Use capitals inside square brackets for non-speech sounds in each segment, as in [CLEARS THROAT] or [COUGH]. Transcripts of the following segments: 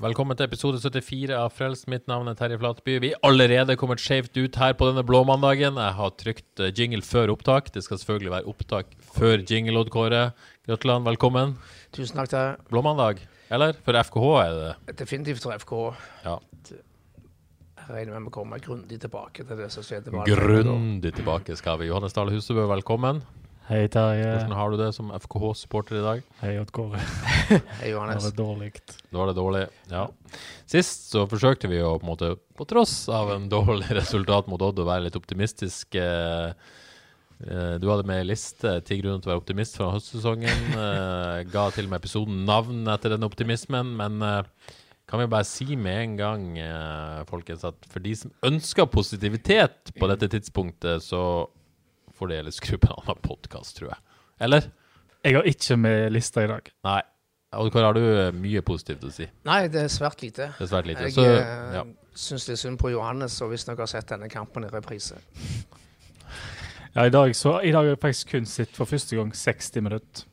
Velkommen til episode 74 av Frelst. Mitt navn er Terje Flateby. Vi er allerede kommet skjevt ut her på denne blåmandagen. Jeg har trykt eh, jingle før opptak. Det skal selvfølgelig være opptak før jingle, Odd Kåre. Gratulerer, velkommen. Tusen takk til Blåmandag, eller? For FKH er det. definitivt for FKH. Ja. Jeg regner med vi kommer grundig tilbake til det som skjedde. Grundig tilbake skal vi. Johannes Dale Husebø, velkommen. Hei Terje. Hvordan har du det som FKH-supporter i dag? Hei Odd Kåre. [LAUGHS] Hei, Det er var dårlig. Nå var det dårlig. Ja. Sist så forsøkte vi å på en måte, på tross av en dårlig [LAUGHS] resultat mot Odd, å være litt optimistisk. Eh, eh, Du hadde med ei liste ti grunner til å være optimist fra høstsesongen. [LAUGHS] Eh, ga til og med episoden navn etter den optimismen, men kan vi bare si med en gang, folkens, at for de som ønsker positivitet på dette tidspunktet, så får de heller skru på en annen podkast, tror jeg. Eller? Jeg har ikke med lista i dag. Nei. Oddkar, har du eh, mye positivt å si? Nei, det er svært lite. Det er svært lite. Jeg Så, eh, ja. syns det er synd på Johannes, og hvis dere har sett denne kampen i reprise. [LAUGHS] Ja, i dag, så, I dag har jeg faktisk kun sett for første gang 60 minutter.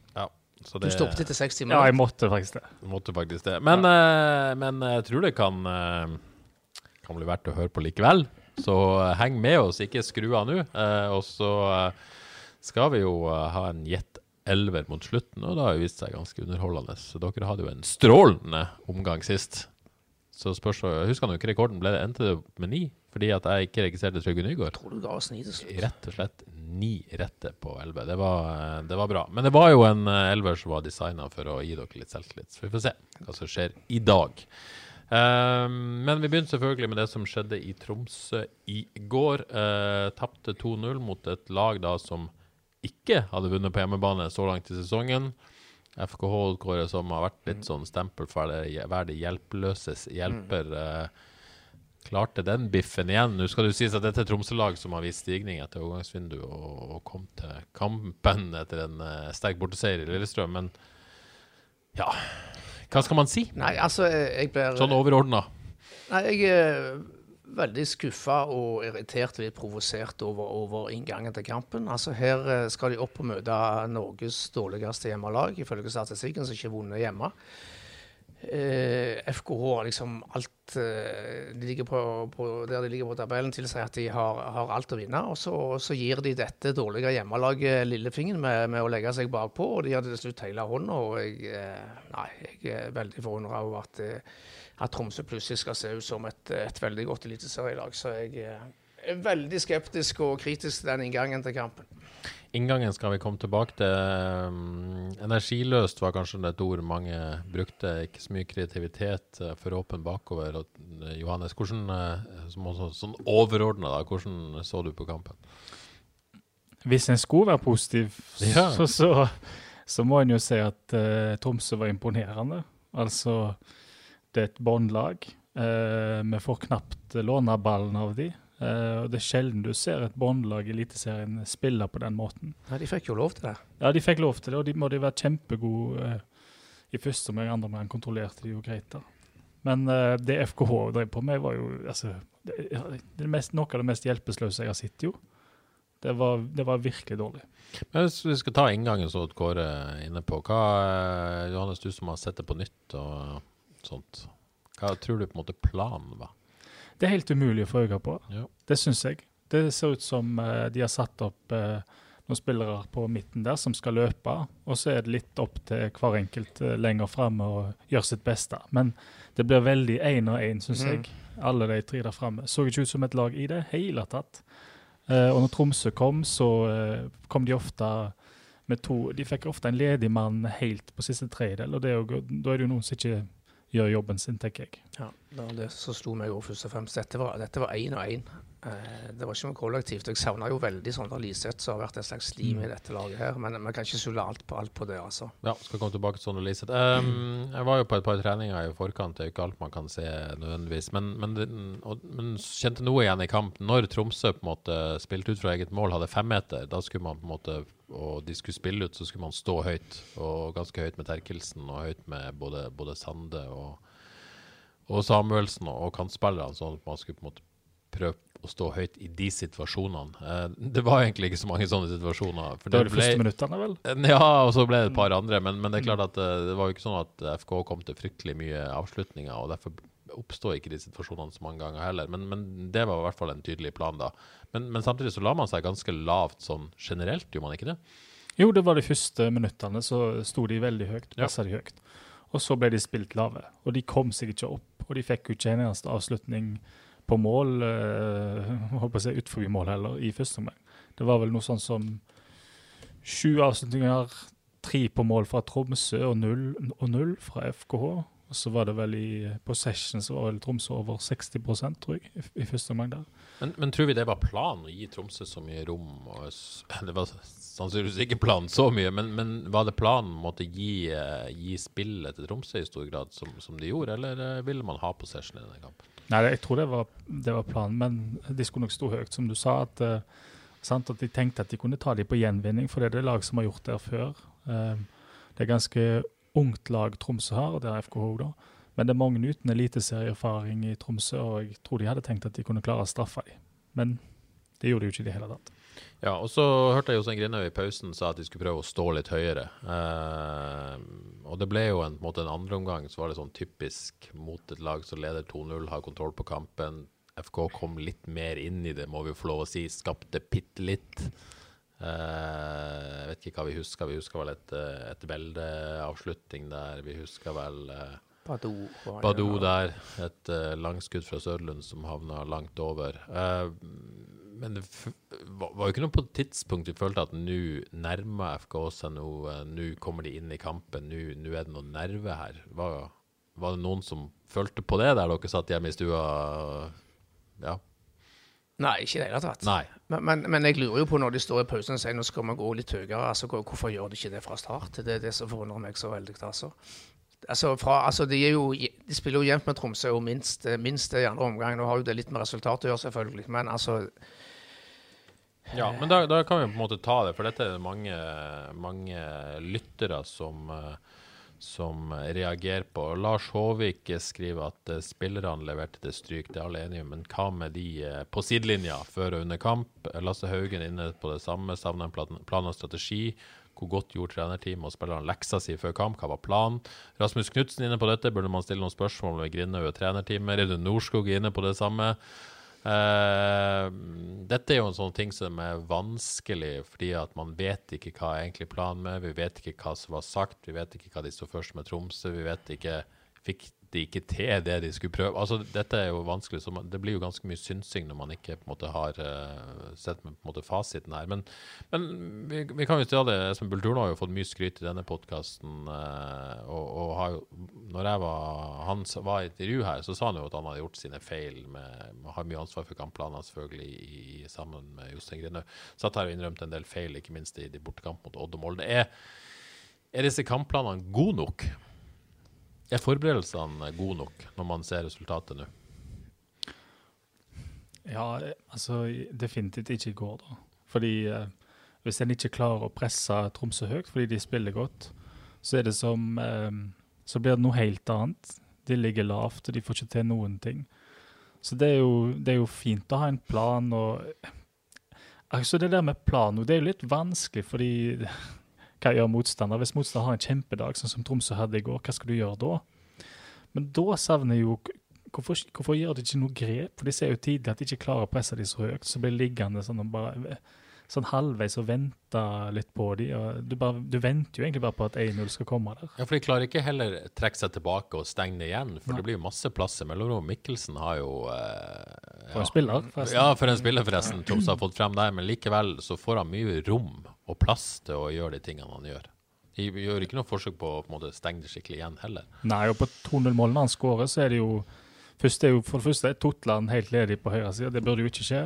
Så Du stoppet etter 60 minutter? Ja, jeg måtte faktisk det. måtte faktisk det. Men, eh, men jeg tror det kan, kan bli verdt å høre på likevel. Så eh, heng med oss, ikke skru av nå. Eh, og så eh, skal vi jo ha en gjett elver mot slutten, og det har jo vist seg ganske underholdende. Så dere hadde jo en strålende omgang sist. Så spørs Jeg husker ikke rekorden. Ble det endte det med ni? Fordi at jeg ikke registrerte Trygve Nygaard. Tror du ga oss ni til slutt? Rett og slett ni rette på 11. Det var, det var bra. Men det var jo en elver som var designa for å gi dere litt selvtillit. Så vi får se hva som skjer i dag. Ehm, men vi begynte selvfølgelig med det som skjedde i Tromsø i går. Uh, Tapte 2-0 mot et lag da som ikke hadde vunnet på hjemmebane så langt i sesongen. FKH Kåre, som har vært litt sånn stempel for være det hjelpeløses hjelper. eh, klarte den biffen igjen. Nå skal det jo sies at dette er Tromsø-lag som har vist stigning etter overgangsvinduet og, og kom til kampen etter en eh, sterk borteseier i Lillestrøm, men ja Hva skal man si? Nei, altså, jeg blir Sånn overordna. Nei, jeg er veldig skuffa og irritert og litt provosert over, over inngangen til kampen. Altså, her eh, skal de opp og møte Norges dårligste hjemmelag, ifølge statistikken, som ikke har vunnet hjemme. Eh, FKH har liksom alt eh, de ligger på, på, Der de ligger på tabellen, tilsier at de har, har alt å vinne. Og så, så gir de dette dårlige hjemmelaget lillefingeren med, med å legge seg bakpå, og de hadde til slutt hele hånda. Og jeg, eh, nei, jeg er veldig forundra over at, eh, at Tromsø plutselig skal se ut som et, et veldig godt eliteserielag. Så jeg eh, er veldig skeptisk og kritisk til den inngangen til kampen. Inngangen skal vi komme tilbake til. Um, energiløst var kanskje et ord mange brukte. Ikke så mye kreativitet, uh, for åpen bakover. Uh, Johannes, hvordan, som også, sånn overordna, hvordan så du på kampen? Hvis en skulle være positiv, Ja. så, så, så må en jo si at uh, Tromsø var imponerende. Altså, det er et båndlag. Uh, vi får knapt låne ballen av de. Eh, Det er sjelden du ser et båndlag i Eliteserien spille på den måten. Ja, De fikk jo lov til det. Ja, de fikk lov til det, og de måtte være kjempegode eh, i første omgang. Andre omgang kontrollerte de jo greit. da. Men eh, det FKH drev på med, var jo altså, det, det mest, noe av det mest hjelpeløse jeg har sett. jo. Det var, det var virkelig dårlig. Men Hvis vi skal ta inngangen som Kåre er inne på, hva, Johannes, du som har sett det på nytt og sånt, hva tror du på en måte planen var? Det er helt umulig å få øye på. Ja. Det syns jeg. Det ser ut som uh, de har satt opp uh, noen spillere på midten der som skal løpe, og så er det litt opp til hver enkelt uh, lenger framme å gjøre sitt beste. Men det blir veldig én og én, syns Mm. jeg. Alle de tre der framme. Så ikke ut som et lag i det hele tatt. Og når Tromsø kom, så kom de ofte med to De fikk ofte en ledig mann helt på siste tredjedel, og det er jo, da er det jo noen som ikke gjør jobben sin, tenker jeg. Ja, det var det som slo meg òg først og fremst. Dette var, dette var én og én. Eh, det var ikke noe kollektivt. Jeg savna jo veldig Sondre Liseth, som har vært en slags lim i dette laget her. Men vi kan ikke sulle alt på alt på det, altså. Ja, skal komme tilbake til Sondre Liseth. Um, jeg var jo på et par treninger i forkant, det er jo ikke alt man kan se nødvendigvis. Men, men, og, men kjente noe igjen i kamp. Når Tromsø på en måte spilte ut fra eget mål, hadde femmeter, da skulle man på en måte og de skulle spille ut, så skulle man stå høyt. Og ganske høyt med Terkelsen, og høyt med både, både Sande og, og Samuelsen og, og kantspillerne, sånn at man skulle på en måte prøve å stå høyt i de situasjonene. Eh, det var egentlig ikke så mange sånne situasjoner. For Det var de første minuttene, vel? ja, og så ble det et par andre, men, men det er klart at eh, det var jo ikke sånn at FK kom til fryktelig mye avslutninger, og derfor oppstod ikke de situasjonene så mange ganger heller. Men, men det var i hvert fall en tydelig plan da. Men, men samtidig så la man seg ganske lavt sånn generelt, gjorde man ikke det? Jo, det var de første minuttene, så sto de veldig høyt, Ja. de høyt. Og så ble de spilt lave, og de kom seg ikke opp. Og de fikk jo ikke en eneste avslutning på mål, øh, holdt på å si utenfor mål heller, i første omgang. Det var vel noe sånn som sju avslutninger, tre på mål fra Tromsø og null, og null fra FKH. Og så var det vel i possession så var vel Tromsø over 60 tror jeg, i, i første omgang der. Men, men tror vi det var planen å gi Tromsø så mye rom? Og, [LAUGHS] det var sannsynligvis ikke planen så mye, men, men var det planen å måtte gi, eh, gi spillet til Tromsø i stor grad, som, som de gjorde, eller eh, ville man ha possession i denne kampen? Nei, jeg tror det var, det var planen, men de skulle nok stå høyt, som du sa. At, eh, sant, at de tenkte at de kunne ta dem på gjenvinning, for det er det lag som har gjort det før. Det er ganske ungt lag Tromsø har, og det er FKH da. Men det er mange uten eliteserieerfaring i Tromsø, og jeg tror de hadde tenkt at de kunne klare å straffe dem. Men det gjorde de jo ikke i det hele tatt. Ja, og så hørte jeg Jostein Grindhaug i pausen sa at de skulle prøve å stå litt høyere. Eh, og det ble jo en, på en måte en andreomgang, så var det sånn typisk mot et lag som leder 2-0, har kontroll på kampen. FK kom litt mer inn i det, må vi få lov å si. Skapte bitte litt. Eh, jeg vet ikke hva vi husker. Vi husker vel et, eh, et veldeavslutning der. Vi husker vel eh, Badou. Badou der, et langskudd fra Sørlund som havna langt over. Eh, men det f var var jo ikke noe på et tidspunkt vi følte at nå nærmer FK seg noe, nå kommer de inn i kampen, nå er det noe nerve her. Var, var det noen som følte på det der dere satt hjemme i stua? Ja. Nei, ikke i det hele tatt. Nei. Men, men, men jeg lurer jo på når de står i pausen og sier nå skal vi gå litt høyere, altså hvorfor gjør de ikke det fra start? Det er det som forundrer meg så veldig. altså. Altså, fra, altså de, jo, de spiller jo jevnt med Tromsø og minst, minst i andre omgang. Nå har jo det litt med resultat å gjøre, selvfølgelig, men altså Ja, men da, da kan vi på en måte ta det, for dette er det mange, mange lyttere som, eh, som reagerer på. Lars Håvik skriver at eh, spillerne leverte til stryk, det er alle enige om, men hva med de eh, på sidelinja før og under kamp? Lasse Haugen inne på det samme, savner en plan, og strategi. Hvor godt gjorde trenerteamet og spillerne leksa si før kamp? Hva var planen? Rasmus Knutsen inne på dette. Burde man stille noen spørsmål ved Grindhaug og trenerteamet? Reidun Norskog inne på det samme. Eh, dette er jo en sånn ting som er vanskelig, fordi at man vet ikke hva er egentlig planen med. Vi vet ikke hva som var sagt, vi vet ikke hva de sto først med Tromsø. Vi vet ikke Fikk de ikke til det de skulle prøve? Altså, Dette er jo vanskelig, så man, det blir jo ganske mye synsing når man ikke på en måte har uh, sett på en måte fasiten her. Men, men vi, vi kan jo si det, Espen Bulturno har jo fått mye skryt i denne podkasten. og, og har jo, når jeg var, han var i intervju her, så sa han jo at han hadde gjort sine feil. med, Har mye ansvar for kampplanene, selvfølgelig, i, i, sammen med Jostein Grinaud. Satt her og innrømte en del feil, ikke minst i de bortekamp mot Odd og Molde. Er, er disse kampplanene gode nok? Er forberedelsene gode nok når man ser resultatet nå? Ja, eh, altså definitivt ikke i går, da. Fordi eh, hvis en ikke klarer å presse Tromsø høyt fordi de spiller godt, så som eh, Så blir det noe helt annet. De ligger lavt, og de får ikke til noen ting. Så det er jo, det er jo fint å ha en plan og Altså Det der med plan det er jo litt vanskelig, fordi hva gjør motstander? Hvis motstander har en kjempedag, sånn som Tromsø hadde i går, hva skal du gjøre da? Men da savner jeg jo Hvorfor, hvorfor gjør de ikke noe grep? For de ser jo tidlig at de ikke klarer å presse de så høyt. Så blir de liggende sånn, bare, sånn halvveis og vente litt på de. Du, bare, du venter jo egentlig bare på at 1-0 skal komme der. Ja, for De klarer ikke heller trekke seg tilbake og stenge det igjen, for Nei. det blir jo masse plass i mellomrom. Mikkelsen har jo eh, For en spiller, forresten. Ja, for en spiller, forresten. Tromsø har fått frem der, men likevel så får han mye rom og plass til å gjøre de tingene han gjør. De gjør ikke noe forsøk på å på måte, stenge det skikkelig igjen heller. Nei, og på 2-0-målene han skårer, så er det jo først er jo, For det første er Totland helt ledig på høyre side, det burde jo ikke skje.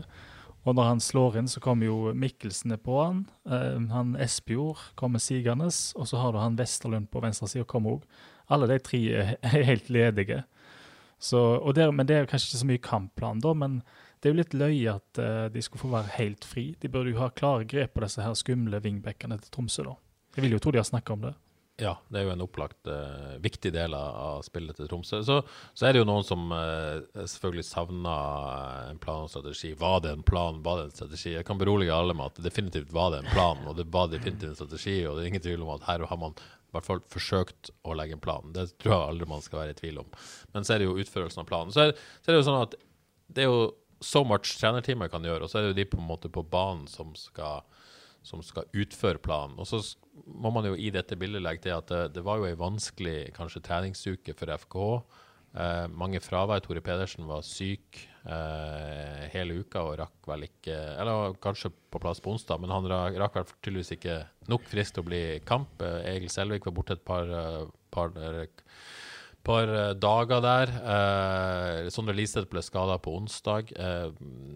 Og når han slår inn, så kommer jo Mikkelsen på han. Uh, han Espejord kommer sigende, og så har du han Vesterlund på venstre side kommer òg. Alle de tre er [LAUGHS] helt ledige. Så, der, men Det er kanskje ikke så mye kampplan, da, men det er jo litt løye at uh, de skulle få være helt fri. De burde jo ha klare grep på disse her skumle vingbekkene til Tromsø. da. Jeg vil jo tro de har snakka om det. Ja, det er jo en opplagt uh, viktig del av, spillet til Tromsø. Så, så, er det jo noen som uh, selvfølgelig savner en plan og strategi. Var det en plan, var det en strategi? Jeg kan berolige alle med at definitivt var det en plan, og det var definitivt en strategi. Og det er ingen tvil om at her har man i hvert fall forsøkt å legge en plan. Det tror jeg aldri man skal være i tvil om. Men så er det jo utførelsen av planen. Så er, så er det jo sånn at det er jo så much trenerteamet kan gjøre, og så er det jo de på en måte på banen som skal som skal utføre planen. Og så må man jo i dette bildet legge til at det, det var jo ei vanskelig kanskje treningsuke for FKH. Eh, mange fravær. Tore Pedersen var syk eh, hele uka og rakk vel ikke Eller kanskje på plass på onsdag, men han rakk, vel tydeligvis ikke nok frisk til å bli i kamp. Eh, Egil Selvik var borte et par, eh, par par eh, dager der. Eh, Sondre Liseth ble skada på onsdag. Eh,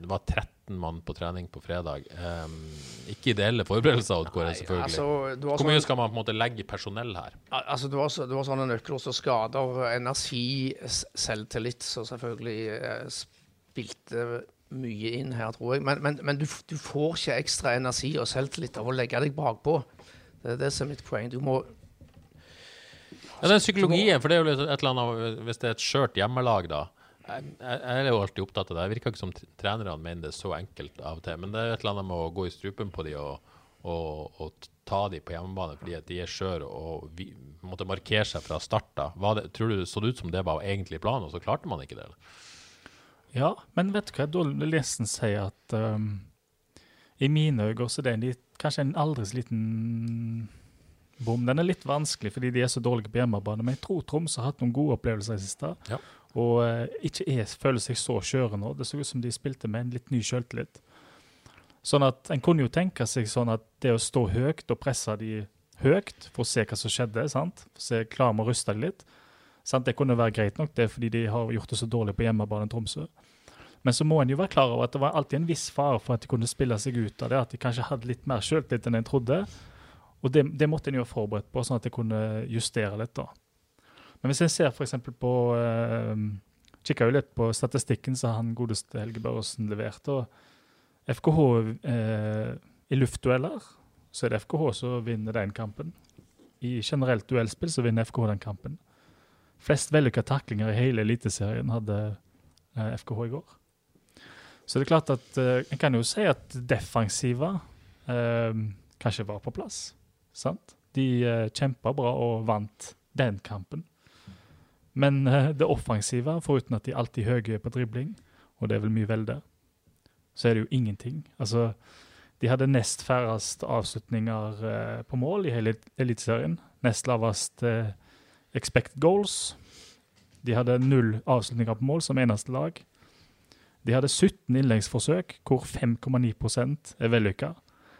det var 13 mann på trening på fredag. Eh, ikke ideelle forberedelser, Oddgård, selvfølgelig. Altså, Hvor mye sånn, skal man på en måte legge personell her? Altså, Du har, du har sånne nøkler som skader energi, selvtillit, som selvfølgelig eh, spilte mye inn her, tror jeg. Men, men, men du, du, får ikke ekstra energi og selvtillit av å legge deg bakpå. Det er det som er mitt poeng. Du må ja, den psykologien, for det er jo et eller annet Hvis det er et skjørt hjemmelag, da. Jeg, jeg, er jo alltid opptatt av det. Det virker ikke som trenerne mener det er så enkelt av og til. Men det er et eller annet med å gå i strupen på de og, og, og ta de på hjemmebane fordi at de er skjøre og vi, måtte markere seg fra start. da. Tror du det så det ut som det var egentlig planen, og så klarte man ikke det? Eller? Ja, men vet du hva? Da vil jeg si at um, i mine øyne så er det en litt, kanskje en aldri så liten bom. Den er litt vanskelig fordi de er så dårlige på hjemmebane, men jeg tror Tromsø har hatt noen gode opplevelser i siste. Ja. Og uh, ikke er, føler seg så skjøre nå. Det så ut som de spilte med en litt ny sjøltillit. Sånn at En kunne jo tenke seg sånn at det å stå høyt og presse de høyt for å se hva som skjedde, sant? for å se klarer vi å ruste de litt, sant? det kunne være greit nok, det er fordi de har gjort det så dårlig på hjemmebane Tromsø. Men så må en jo være klar over at det var alltid en viss fare for at de kunne spille seg ut av det. At de kanskje hadde litt mer sjøltillit enn en trodde. Og det, det måtte en jo ha forberedt på, sånn at jeg kunne justere litt. da. Men hvis en ser f.eks. på eh, Kikka jo litt på statistikken som han godeste Helge Børresen leverte. og FKH eh, i luftdueller så er det FKH som vinner den kampen. I generelt duellspill så vinner FKH den kampen. Flest vellykka taklinger i hele Eliteserien hadde eh, FKH i går. Så det er klart at eh, en kan jo si at defensiva eh, kanskje var på plass. Sant? De uh, kjempa bra og vant den kampen. Men uh, det offensive, foruten at de alltid er høye på dribling, og det er vel mye vel der, så er det jo ingenting. Altså, de hadde nest færrest avslutninger uh, på mål i hele Eliteserien. Nest lavest uh, expect goals. De hadde null avslutninger på mål som eneste lag. De hadde 17 innleggsforsøk, hvor 5,9 er vellykka.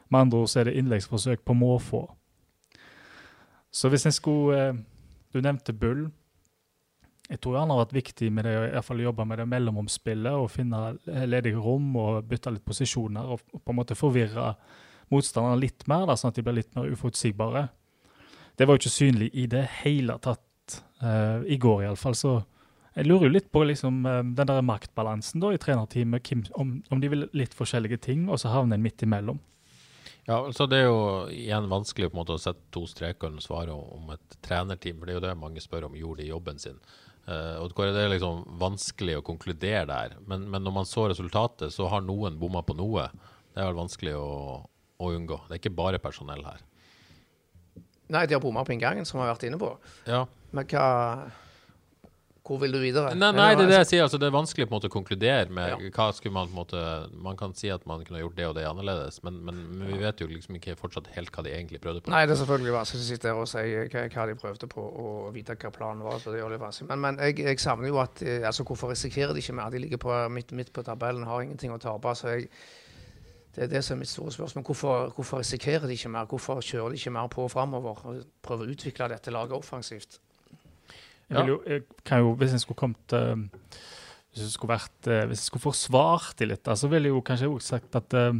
Med andre ord så er det innleggsforsøk på måfå. Så hvis en skulle eh, Du nevnte Bull. Jeg tror han har vært viktig med det, i hvert fall jobbe med det mellomomspillet. og finne ledige rom og bytte litt posisjoner og på en måte forvirre motstanderne litt mer, da, sånn at de blir litt mer uforutsigbare. Det var jo ikke synlig i det hele tatt uh, i går, iallfall. Så jeg lurer jo litt på liksom, den der maktbalansen da, i trenerteamet, om, om, de vil litt forskjellige ting, og så havner en midt imellom. Ja, altså Det er jo igjen vanskelig på en måte å sette to streker under svaret om et trenerteam. for Det er jo det mange spør om gjorde de jobben sin. Uh, og Det er liksom vanskelig å konkludere der. Men, men, når man så resultatet, så har noen bomma på noe. Det er vel vanskelig å, å, unngå. Det er ikke bare personell her. Nei, de har bomma på inngangen, som vi har vært inne på. Ja. Men hva hvor vil du videre? Nei, nei, det er det jeg sier. Altså, det er vanskelig på en måte å konkludere med ja. hva skulle man på en måte Man kan si at man kunne gjort det og det annerledes, men, men, men vi vet jo liksom ikke fortsatt helt hva de egentlig prøvde på. Nei, det er selvfølgelig vanskelig å sitte der og si hva, hva, de prøvde på, og vite hva planen var. så det gjør det vanskelig. Men, men jeg, jeg, savner jo at eh, altså Hvorfor risikerer de ikke mer? De ligger på, midt, midt på tabellen, har ingenting å tape. så jeg Det er det som er mitt store spørsmål. Hvorfor, hvorfor risikerer de ikke mer? Hvorfor kjører de ikke mer på framover og prøver å utvikle dette laget offensivt? Jeg, jo, jeg kan jo, Hvis jeg skulle kommet eh, Hvis jeg skulle vært eh, Hvis jeg skulle forsvart det litt, så ville jeg jo kanskje også sagt at eh,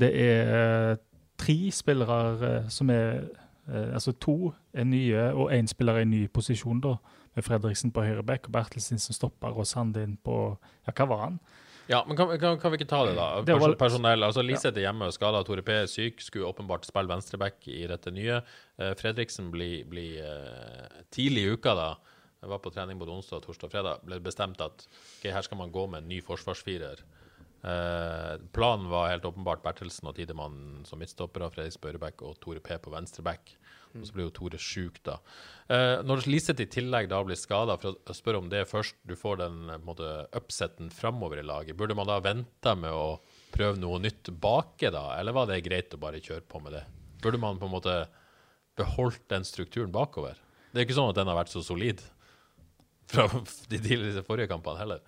det er tre spillere som er Altså to er nye, og én spiller i ny posisjon, da. Med Fredriksen på høyre back og Bertelsen som stopper, og Sandin på Ja, hva var han? Ja, men kan, kan, kan vi ikke ta det, da? Person, personell. altså Liseth er hjemme og skada. Tore P er syk, skulle åpenbart spille venstreback i dette nye. Eh, Fredriksen blir bli, eh, tidlig i uka, da. Jeg var på trening både onsdag, torsdag og fredag. Ble bestemt at okay, her skal man gå med en ny forsvarsfirer. Uh, planen var helt åpenbart Bertelsen og Tidemann som midtstoppere, Fredrik Spørrebekk og Tore P på venstreback. Og så blir jo Tore sjuk, da. Eh, når Liseth i tillegg da blir skada, for å spørre om det først, du får den eh, måte, upseten framover i laget, burde man da vente med å prøve noe nytt bake, da? Eller var det greit å bare kjøre på med det? Burde man på en måte beholdt den strukturen bakover? Det er ikke sånn at den har vært så solid fra de tidligere forrige kampene heller.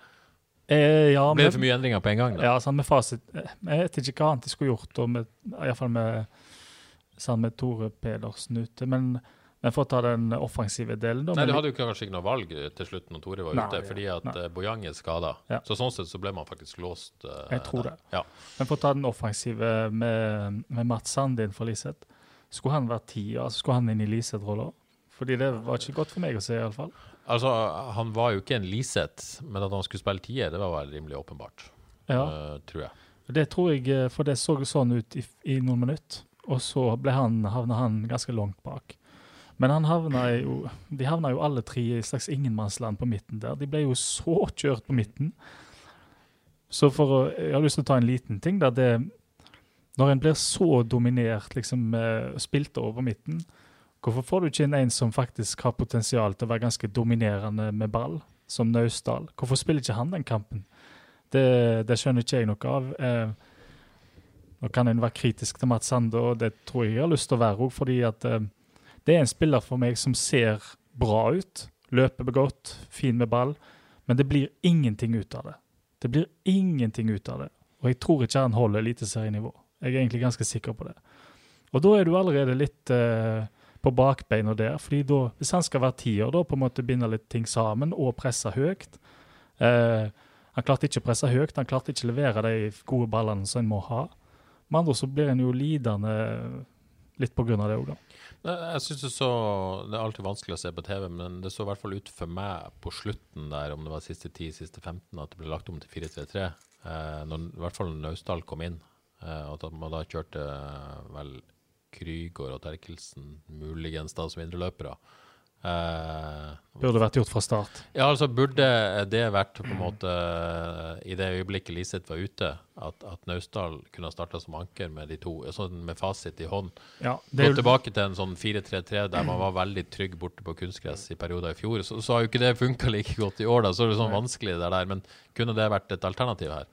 Eh, ja, Ble det for mye endringer på en gang? da? Ja, sånn med fasit eh, Jeg vet ikke hva annet de skulle gjort, og med, i hvert fall med, sånn med Tore Pedersen ute. Men, men for å ta den offensive delen, da Nei, Du hadde jo kanskje ikke noe valg til slutt når Tore var Nei, ute, fordi at nei. eh, Bojang er skada. Ja. Så sånn sett så ble man faktisk låst. Uh, Jeg tror der. det. Ja. Men for å ta den offensive med, med Mats Sandin for Liseth. Skulle han vært tier, altså skulle han inn i Liseth-rolla? Fordi det var ikke godt for meg å se, iallfall. Altså, han var jo ikke en Liseth, men at han skulle spille tier, det var vel rimelig åpenbart. Ja. Uh, tror jeg. Det tror jeg, eh, for det så sånn ut i, i noen minutter. Og så ble han, havna han ganske langt bak. Men han havna jo, de havna jo alle tre i slags ingenmannsland på midten der. De ble jo så kjørt på midten. Så for å, jeg har lyst til å ta en liten ting der det Når en blir så dominert, liksom eh, spilt over midten, hvorfor får du ikke inn en som faktisk har potensial til å være ganske dominerende med ball, som Naustdal? Hvorfor spiller ikke han den kampen? Det, det skjønner ikke jeg noe av. Eh, nå kan en være kritisk til Mats Sande, og det tror jeg jeg har lyst til å være òg, fordi at eh, det er en spiller for meg som ser bra ut, løper godt, fin med ball, men det blir ingenting ut av det. Det blir ingenting ut av det. Og jeg tror ikke han holder eliteserienivå. Jeg er egentlig ganske sikker på det. Og da er du allerede litt eh, på bakbeina der, fordi da, hvis han skal være tier, da på en måte binde litt ting sammen og presse høyt eh, Han klarte ikke å presse høyt, han klarte ikke å levere de gode ballene som en må ha. Med andre så blir en jo lidende litt av det òg, da. Jeg synes det så Det er alltid vanskelig å se på TV, men det så i hvert fall ut for meg på slutten der, om det var siste 10, siste 15, at det ble lagt om til 4-3-3. Eh, når, I hvert fall når Naustdal kom inn, eh, at man da kjørte eh, vel Krygård og Terkelsen muligens da som indreløpere. Eh, Burde vært gjort fra start. ja, altså Burde det vært på en måte i det øyeblikket Liseth var ute, at, at Naustdal kunne ha starta som anker med de to, sånn med fasit i hånd? Ja, Gå tilbake til en sånn 4-3-3 der man var veldig trygg borte på kunstgress i perioder i fjor, så, så har jo ikke det funka like godt i år. da, Så er det sånn vanskelig det der. Men kunne det vært et alternativ her?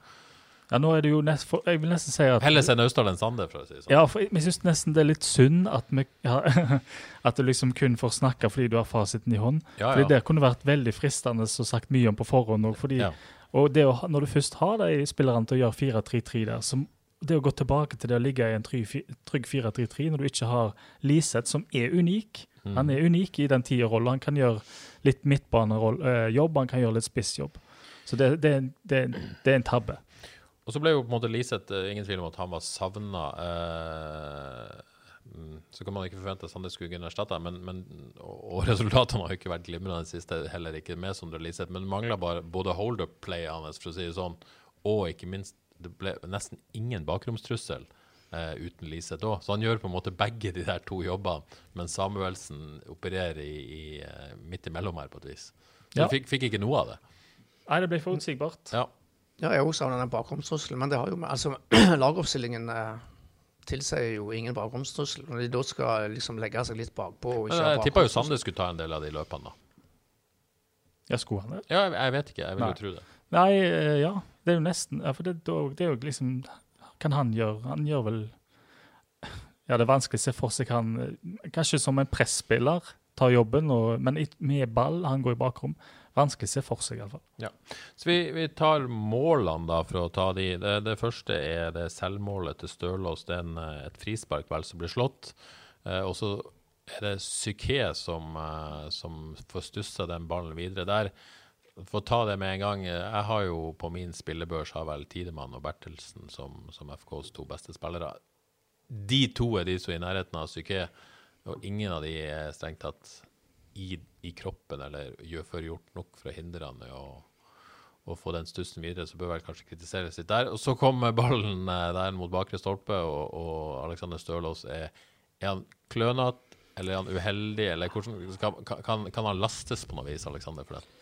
Ja, nå er det jo nest, for, Jeg vil nesten si at Heller se Naustdal enn Sande, for å si det sånn. Ja, for jeg, jeg syns nesten det er litt synd at, vi, ja, [LAUGHS] at du liksom kun får snakke fordi du har fasiten i hånd. Ja, Fordi. Det kunne vært veldig fristende å sagt mye om på forhånd. Og, fordi, Ja. og det å, når du først har de spillerne til å gjøre 4-3-3 der, så det å gå tilbake til det å ligge i en trygg trygg 4-3-3 når du ikke har Liseth, som er unik Mm. Han er unik i den tierrollen. Han kan gjøre litt midtbanejobb, han kan gjøre litt spissjobb. Så det, det, det, det er en tabbe. Og så ble jo på en måte Liseth eh, ingen tvil om at han var savna. så kan man ikke forvente at Sande skulle kunne erstatte men, men, og, resultatene har jo ikke vært glimrende i det siste, heller ikke med Sondre Liseth. Men mangla bare både hold-up-playet hans, for å si det sånn, og ikke minst det ble nesten ingen bakromstrussel eh, uten Liseth òg. Så han gjør på en måte begge de der to jobbene, mens Samuelsen opererer i, i, eh, midt imellom her, på et vis. Så Ja. fikk, fikk ikke noe av det. Nei, det ble forutsigbart. Ja. Ja, jeg òg savner den bakromstrusselen, men det har jo altså, [CLEARS THROAT] Lagoppstillingen eh, tilsier jo ingen bakromstrussel. Når de da skal liksom legge seg litt bakpå og ikke Men ha jeg tippa jo. Sande skulle ta en del av de løpene, da. Ja, skulle han det? Ja, jeg, jeg vet ikke. Jeg vil Nei. jo tro det. Nei, eh, ja. Det er jo nesten ja, For det, det er jo liksom Kan han gjøre Han gjør vel [LAUGHS] Ja, det er vanskelig å se for seg han eh, Kanskje som en presspiller tar jobben, og, men med ball. Han går i bakrom. Vanskelig å se for seg, iallfall. Ja. Så vi, vi tar målene, da, for å ta de. Det, det første er det selvmålet til Stølås. Det er en, eh, et frispark vel som blir slått. Eh, og så er det Psyké som, eh, som får stussa den ballen videre der. For å ta det med en gang. Jeg har jo på min spillebørs har vel Tidemann og Bertelsen som, som FKs to beste spillere. De to er de som er i nærheten av Psyké, og ingen av de er strengt tatt i, i kroppen eller gjør får gjort nok for å hindre han i å, å få den stussen videre, så bør vel kanskje kritiseres litt der. Og så kommer ballen eh, der mot bakre stolpe, og, og Alexander Stølås er, er han klønete, eller er han uheldig, eller hvordan, kan, kan, kan han lastes på noe vis, Alexander, for det?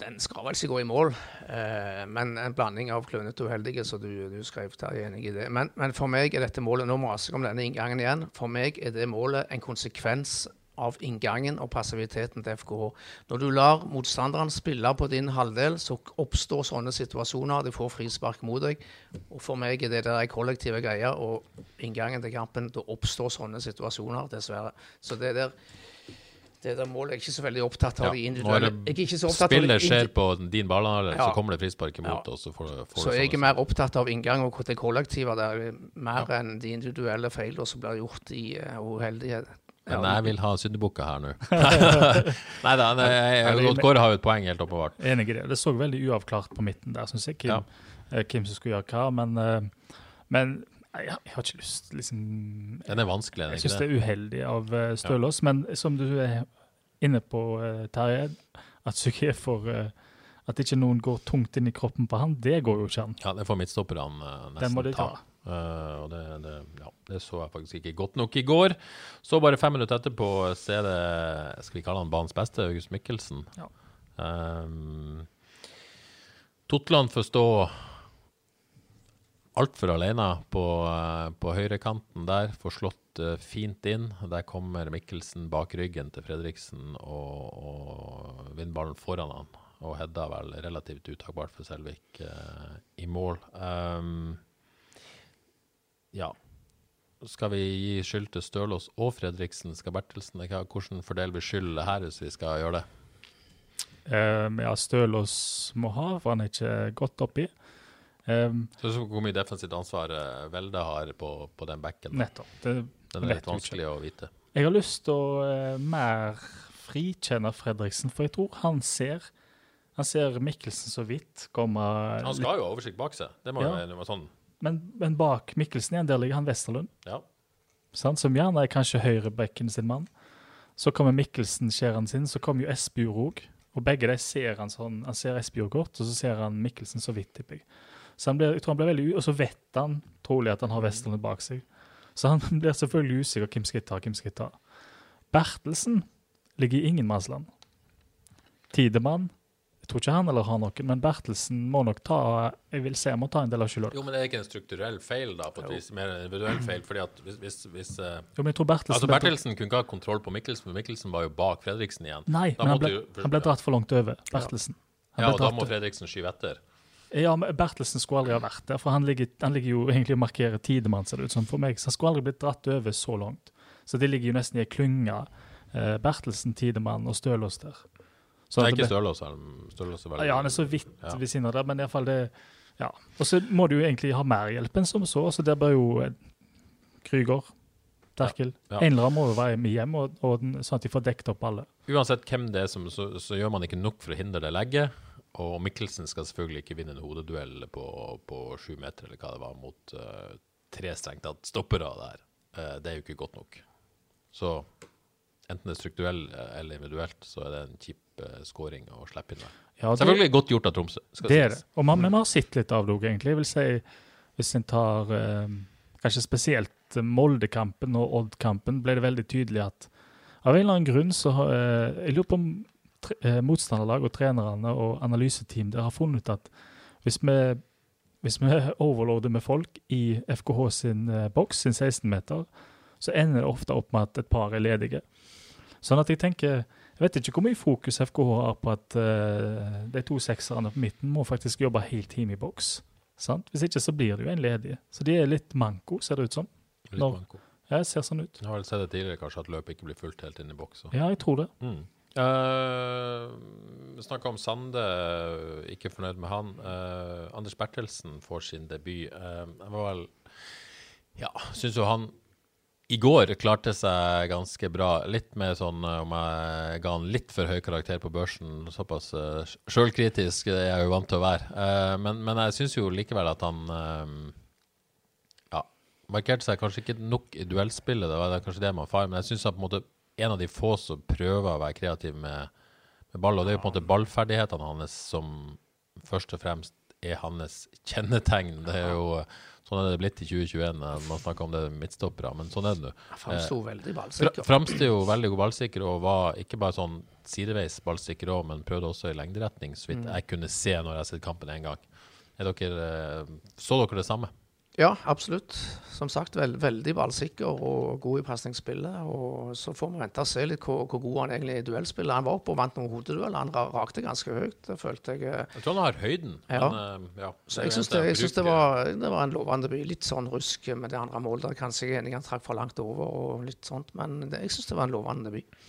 Den skal vel ikke gå i mål, eh, men en blanding av klønete og uheldige, så du, du skrev der, jeg enig i det. Men, men for meg er dette målet Nå maser jeg om denne inngangen igjen. For meg er det målet en konsekvens av inngangen og passiviteten til FKH. Når du lar motstanderen spille på din halvdel, så oppstår sånne situasjoner. De får frispark mot deg. Og for meg er det der kollektive greier og inngangen til kampen. Da oppstår sånne situasjoner, dessverre. Så det der det der målet er ikke så veldig opptatt av de individuelle. Når Jeg spillet skjer på din banehalvdel, Ja. så kommer det frispark imot, Ja. og så får du, får Så jeg er mer opptatt av inngang og det kollektive der, mer enn de individuelle feilene som blir gjort i uh, uheldighet. Men Ja, jeg vil ha syndebukker her nå. [LAUGHS] [LAUGHS] Nei da, Eller- Kåre har jo et poeng, helt åpenbart. Enig i det. Det så veldig uavklart på midten der, syns jeg. Kim, Ja. eh, Kim som skulle gjøre hva. Men, eh, men jeg, jeg har ikke lyst liksom, Den er vanskelig, er Jeg syns det det? er uheldig av eh, Stølås, men som du er inne på, eh, Terje, at Psyké får eh, At ikke noen går tungt inn i kroppen på han, det går jo ikke an. Ja, det får midtstopperne uh, Den må nesten de ta. ta. Eh, og det, det, ja, det så jeg faktisk ikke godt nok i går. Så bare fem minutter etterpå så er det Skal vi kalle han banens beste, August Mikkelsen. Ja. Um, Totland får stå altfor alene på, eh, på høyrekanten der. Får slått fint inn. Der kommer Mikkelsen bak ryggen til Fredriksen og, og vinner foran han. Og hedda vel relativt utakbart for Selvik uh, i mål. Um, ja. Skal vi gi skyld til Stølås og Fredriksen? Skal Bertelsen hva- Hvordan fordeler vi skyld her hvis vi skal gjøre det? Um, ja, Stølås må ha, for han er ikke godt oppi. Um, Så Hvor mye defensivt ansvar eh, Velde har på, på den bekken? nettopp. Det Den er litt vanskelig å vite. Jeg har lyst til å uh, mer frikjenne Fredriksen, for jeg tror han ser Han ser Mikkelsen så vidt komme Han skal jo ha oversikt bak seg. Det må jo Ja. være sånn. Men, men bak Mikkelsen igjen, der ligger han Westerlund, Ja. sant? som gjerne er kanskje høyrebekken sin mann. Så kommer Mikkelsen, skjæren sin, så kommer jo Espejord òg. Og begge de ser han sånn, han ser Espejord godt, og så ser han Mikkelsen så vidt, tipper jeg. Så han blir, jeg tror han blir veldig, Og så vet han trolig at han har Westerlund bak seg. Så han [LAUGHS] blir selvfølgelig usikker hvem skal jeg ta, hvem skal jeg ta. Bertelsen ligger i ingenmannsland. Tidemann tror ikke han eller har noen, men Bertelsen må nok ta jeg vil se, jeg må ta en del av skylda. Jo, men det er ikke en strukturell feil, da, på et vis. Mer en individuell feil. fordi at hvis, hvis, hvis eh, Jo, men jeg tror Bertelsen Altså, Bertelsen kunne ikke ha kontroll på Mikkelsen, for Mikkelsen var jo bak Fredriksen igjen. Nei, Da men han ble, du, han ble dratt for langt over, Bertelsen. Han Ja, og da må Fredriksen skyve etter. Ja, men Bertelsen skulle aldri ha vært der, for han ligger, han ligger jo egentlig og markerer tidemann, ser det ut som for meg. Så han skulle aldri blitt dratt over så langt. Så de ligger jo nesten i ei klynge. Eh, Bertelsen, Tidemann og Stølås der. Så Det er ikke Stølås. Stølås er veldig Ja, han er så vidt Ja. ved siden av der, men i hvert fall det Ja. Og så må du jo egentlig ha mer hjelp enn som så, så der bør jo eh, Krüger, Terkel Ja. En eller annen må jo være med hjem, og, og, sånn at de får dekket opp alle. Uansett hvem det er, som, så, så gjør man ikke nok for å hindre det legget. Og Mikkelsen skal selvfølgelig ikke vinne en hodeduell på, på sju meter, eller hva det var, mot uh, tre strengt tatt stoppere der. Uh, det er jo ikke godt nok. Så enten det er strukturell eh, eller individuelt, så er det en kjip uh, scoring å slippe inn der. Ja, det- Selvfølgelig godt gjort av Tromsø. Det er det. Og man, men vi har sett litt av det òg, egentlig. Jeg vil si, hvis en tar eh, kanskje spesielt eh, Molde-kampen og Odd-kampen, ble det veldig tydelig at av en eller annen grunn så har eh, Jeg lurer på om tre, eh, motstanderlag og trenerne og analyseteam der har funnet ut at hvis vi, hvis vi [LAUGHS] overloader med folk i FKH sin eh, boks, sin 16-meter, så ender det ofte opp med at et par er ledige. Sånn at jeg tenker Jeg vet ikke hvor mye fokus FKH har på at uh, de to sekserne på midten må faktisk jobbe helt time i boks. Sant? Hvis ikke så blir det jo en ledig. Så de er litt manko, ser det ut som. Litt Når, manko. Ja, det ser sånn ut. Jeg har vel sett det tidligere, kanskje, at løpet ikke blir fulgt helt inn i boks. Ja, jeg tror det. Mm. Uh, Snakka om Sande, ikke fornøyd med han. Uh, Anders Bertelsen får sin debut. Uh, jeg var vel Ja, syns jo han i går klarte seg ganske bra. Litt mer sånn uh, om jeg ga han litt for høy karakter på børsen. Såpass uh, sjølkritisk er jeg jo vant til å være. Uh, men, men, jeg syns jo likevel at han ja, markerte seg kanskje ikke nok i duellspillet. Det var kanskje det man far, men jeg syns han på en måte en av de få som prøver å være kreativ med, med ball. Og det er jo på en måte ballferdighetene hans som først og fremst er hans kjennetegn. Det er jo Sånn er det blitt i 2021 man snakker om det midtstoppere, men sånn er det nå. Han framsto eh, veldig ballsikker. Framsto jo veldig god ballsikker og var ikke bare sånn sideveis ballsikker òg, men prøvde også i lengderetning, så vidt mm. jeg kunne se når jeg har sett kampen én gang. Er dere, eh, så dere det samme? Ja, absolutt. Som sagt, veld, veldig ballsikker og god i pasningsspillet. Og så får vi vente og se litt hvor, hvor god han egentlig er i duellspillet. Han var oppe og vant noen hodeduell. Han rakte ganske høyt, det følte jeg. Eh. Jeg tror han har høyden. Ja. Men, uh, ja så jeg syns det, det, det, var, det var en lovende by. Litt sånn rusk med det andre målet. Kanskje jeg er enig han trakk for langt over og litt sånt, men det, jeg syns det var en lovende debut.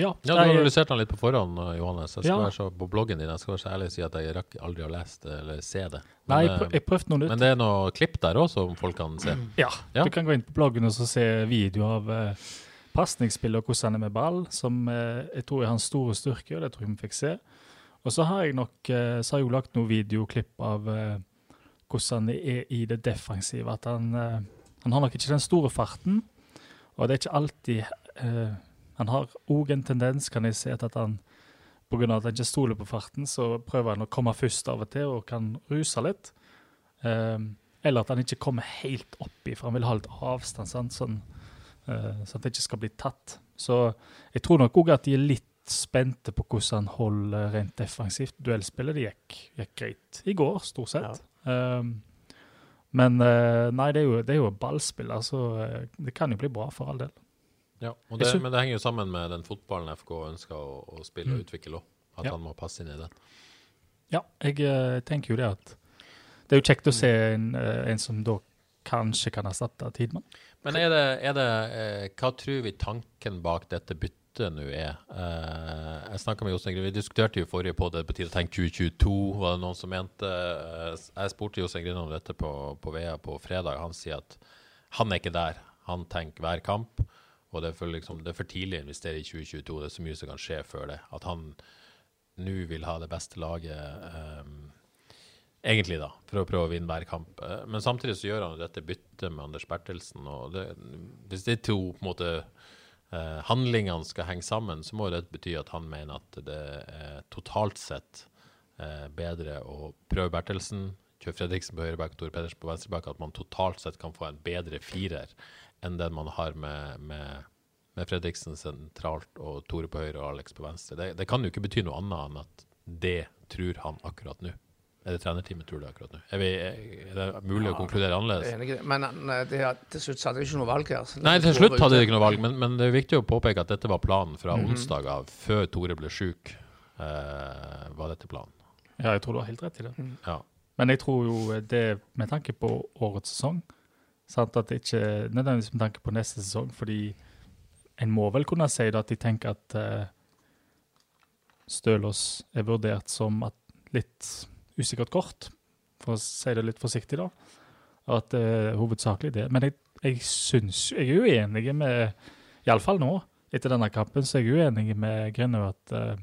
Ja, ja, Du har analysert den litt på forhånd, eh, Johannes. Jeg skal ja. være så på bloggen din Jeg skal være så ærlig og si at jeg rakk aldri å lese det eller se det. Men, Nei, jeg, jeg prøvde noe nytt. Men det er noe klipp der òg som folk kan se? Ja, ja, du kan gå inn på bloggen og se video av uh, pasningsspillet og hvordan han er med ball, som uh, jeg tror er hans store styrke, og det tror jeg vi fikk se. Og så har jeg nok uh, så har jeg jo lagt noen videoklipp av uh, hvordan han er i det defensive. At han, eh, han har nok ikke den store farten, og det er ikke alltid eh, han har òg en tendens, kan jeg se, til at han pga. at han ikke stoler på farten, så prøver han å komme først av og til og kan ruse litt. Um, eller at han ikke kommer helt oppi, for han vil ha litt avstand, sant? sånn, uh, så at det ikke skal bli tatt. Så jeg tror nok òg at de er litt spente på hvordan han holder rent defensivt. Duellspillet det gikk, gikk greit i går, stort sett. Ja. Um, men uh, nei, det er, jo, det er jo ballspill, så altså, uh, det kan jo bli bra for all del. Ja, det, Men det henger jo sammen med den fotballen FK ønsker å, å spille og mm. utvikle òg. At ja. han må passe inn i den. Ja, jeg uh, tenker jo det at Det er jo kjekt å se en, uh, en som da kanskje kan erstatte Tidmann. Men er det, er det uh, Hva tror vi tanken bak dette byttet nå er? jeg snakka med Jostein Vi diskuterte jo forrige på det betyr å tenke 2022, var det noen som mente. jeg spurte Jostein Grine om dette på, på VEA på fredag. Han sier at han er ikke der. Han tenker hver kamp. Og det er, for, liksom, det er for tidlig å investere i 2022. Det er så mye som kan skje før det. At han nå vil ha det beste laget, um, egentlig, da, for å prøve å vinne hver kamp. Uh, men samtidig så gjør han dette byttet med Anders Bertelsen. og det, Hvis de to på en måte uh, handlingene skal henge sammen, så må det bety at han mener at det er totalt sett uh, bedre å prøve Bertelsen, kjøre Fredriksen på høyreback, Tore Pedersen på venstreback, at man totalt sett kan få en bedre firer enn den man har med, med, med, Fredriksen sentralt og Tore på høyre og Alex på venstre. Det, det, kan jo ikke bety noe annet enn at det tror han akkurat nå. Er det trenerteamet tror det akkurat nå? Er, vi, er, det mulig ja, å konkludere annerledes? Men det, til slutt hadde de ikke noe valg her. Nei, til slutt hadde de ikke noe valg, men, men, det er viktig å påpeke at dette var planen fra mm -hmm. onsdag av, før Tore ble sjuk. Uh, var dette planen? Ja, jeg tror du har helt rett i det. Mm. Ja. Men jeg tror jo det, med tanke på årets sesong, Sant? At det ikke nødvendigvis med tanke på neste sesong, fordi en må vel kunne si at de tenker at uh, Stølås er vurdert som litt usikkert kort, for å si det litt forsiktig, da. Og at det uh, er hovedsakelig det. Men jeg, jeg syns Jeg er uenig med Iallfall nå, etter denne kampen, så er jeg uenig med Grinø at uh,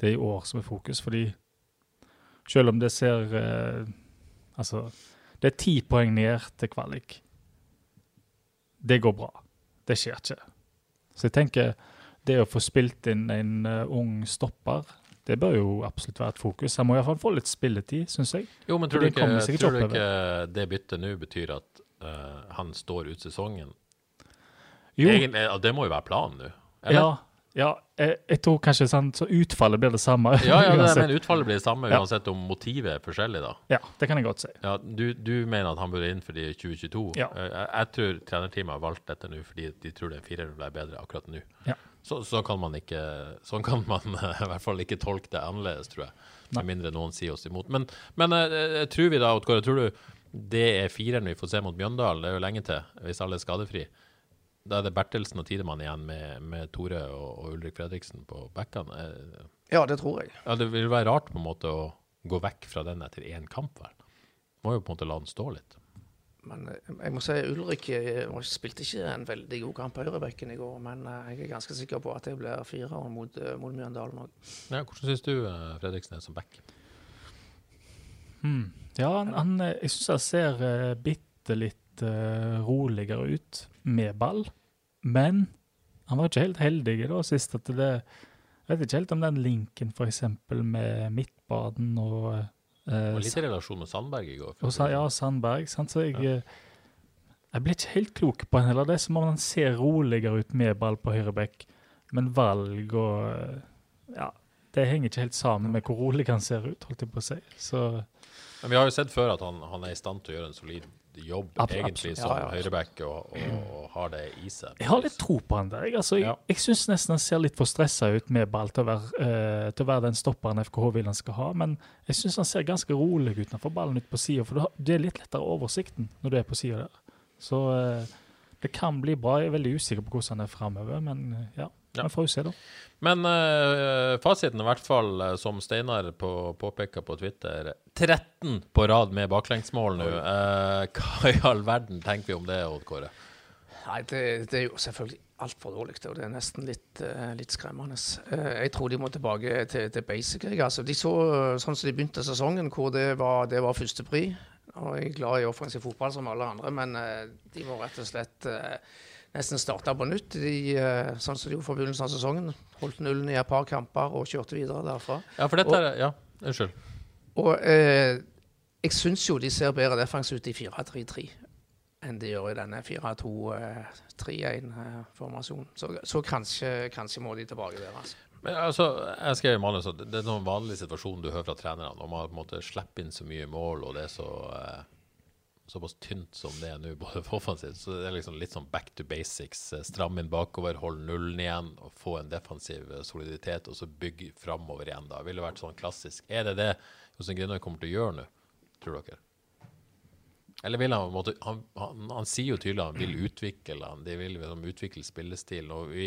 det er i år som er fokus, fordi selv om det ser uh, Altså, det er ti poeng ned til kvalik det går bra. Det skjer ikke. Så jeg tenker det å få spilt inn en uh, ung stopper, det bør jo absolutt være et fokus. Han må iallfall få litt spilletid, syns jeg. Jo, men tror du ikke, tror du ikke det byttet nå betyr at uh, han står ut sesongen? Jo. Egentlig, det må jo være planen nå? Ja, ja, jeg, jeg, tror kanskje sånn, så utfallet blir det samme. Ja, ja det, [LAUGHS] men utfallet blir det samme uansett om motivet er forskjellig, da. Ja, det kan jeg godt si. Ja, du, du mener at han burde inn fordi 2022? Ja. Jeg, jeg tror trenerteamet har valgt dette nå fordi de tror den fireren blir bedre akkurat nå. Ja. Så, så, kan man ikke Sånn kan man [LAUGHS] i hvert fall ikke tolke det annerledes, tror jeg. Med mindre noen sier oss imot. Men, men uh, tror vi da, Oddgård, tror du det er fireren vi får se mot Mjøndalen? Det er jo lenge til, hvis alle er skadefri. Da er det Bertelsen og Tidemann igjen med, med Tore og, og Ulrik Fredriksen på backene. Eh, Ja, det tror jeg. Ja, det vil være rart på en måte å gå vekk fra den etter én kamp, vel. Må jo på en måte la den stå litt. Men eh, jeg må si Ulrik eh, spilte ikke en veldig god kamp på høyrebekken i går, men jeg er ganske sikker på at det blir fire mot, mot Mjøndalen òg. Ja, hvordan syns du Fredriksen er som back? Hmm. Ja, han, han, jeg syns han ser bitte litt eh, roligere ut med ball. Men han var ikke helt heldig da sist. at det Jeg vet ikke helt om den linken f.eks. med Midtbaden og eh, Og litt i relasjon med Sandberg i går. Sa- ja, sånn. Sandberg. Sant? Så jeg, ja. jeg blir ikke helt klok på han heller. Det er som om han ser roligere ut med ball på høyre bekk, men valg og eh, Ja, det henger ikke helt sammen med hvor rolig han ser ut, holdt jeg på å si. Så Men vi har jo sett før at han, han er i stand til å gjøre en solid jobb, Ab- egentlig, absolutt. som Ja, ja, høyreback, og, og, og har det i seg. jeg har litt tro på han der. Jeg, altså, Ja. jeg syns nesten han ser litt for stressa ut med ball til å være, uh, til å være den stopperen FKH vil han skal ha, men jeg syns han ser ganske rolig ut når han får ballen ut på sida, for det er litt lettere oversikten når du er på sida der. Så uh, det kan bli bra. Jeg er veldig usikker på hvordan han er framover, men uh, ja. Ja. Men får jo se, da. Men uh, fasiten i hvert fall, eh, som Steinar på, påpeker på Twitter, 13 på rad med baklengsmål nå. Uh, hva i all verden tenker vi om det, Odd Kåre? Nei, det, det er jo selvfølgelig altfor dårlig, og det er nesten litt, uh, litt skremmende. Eh, jeg tror de må tilbake til, til basic. Jeg. Altså, de så sånn som de begynte sesongen, hvor det var, det var førstepri. Og jeg er glad i offensiv fotball som alle andre, men de må rett og slett nesten starta på nytt. De, eh, sånn som de gjorde fra begynnelsen av sesongen. Holdt nullen i et par kamper og kjørte videre derfra. Ja, for dette Og- er Ja, unnskyld. Og eh, jeg syns jo de ser bedre defensivt ut i 4-3-3 enn de gjør i denne 4-2-3-1-formasjonen. Så, så kanskje, kanskje må de tilbake der, altså. Men altså, jeg skrev i manus at det er noen vanlig situasjon du hører fra trenerne, når man på en måte slipper inn så mye mål, og det er så eh, såpass tynt som det er nå, [LAUGHS] både for offensivt. Så det er liksom litt sånn back to basics. eh, Stram inn bakover, hold nullen igjen, og få en defensiv eh, soliditet, og så bygge framover igjen. da. Ville vært sånn klassisk. Er det det Jostein Grinøy kommer til å gjøre nå, tror dere? Eller vil han, han, han, han sier jo tydelig at han vil utvikle han, de vil liksom utvikle spillestilen. og Vi,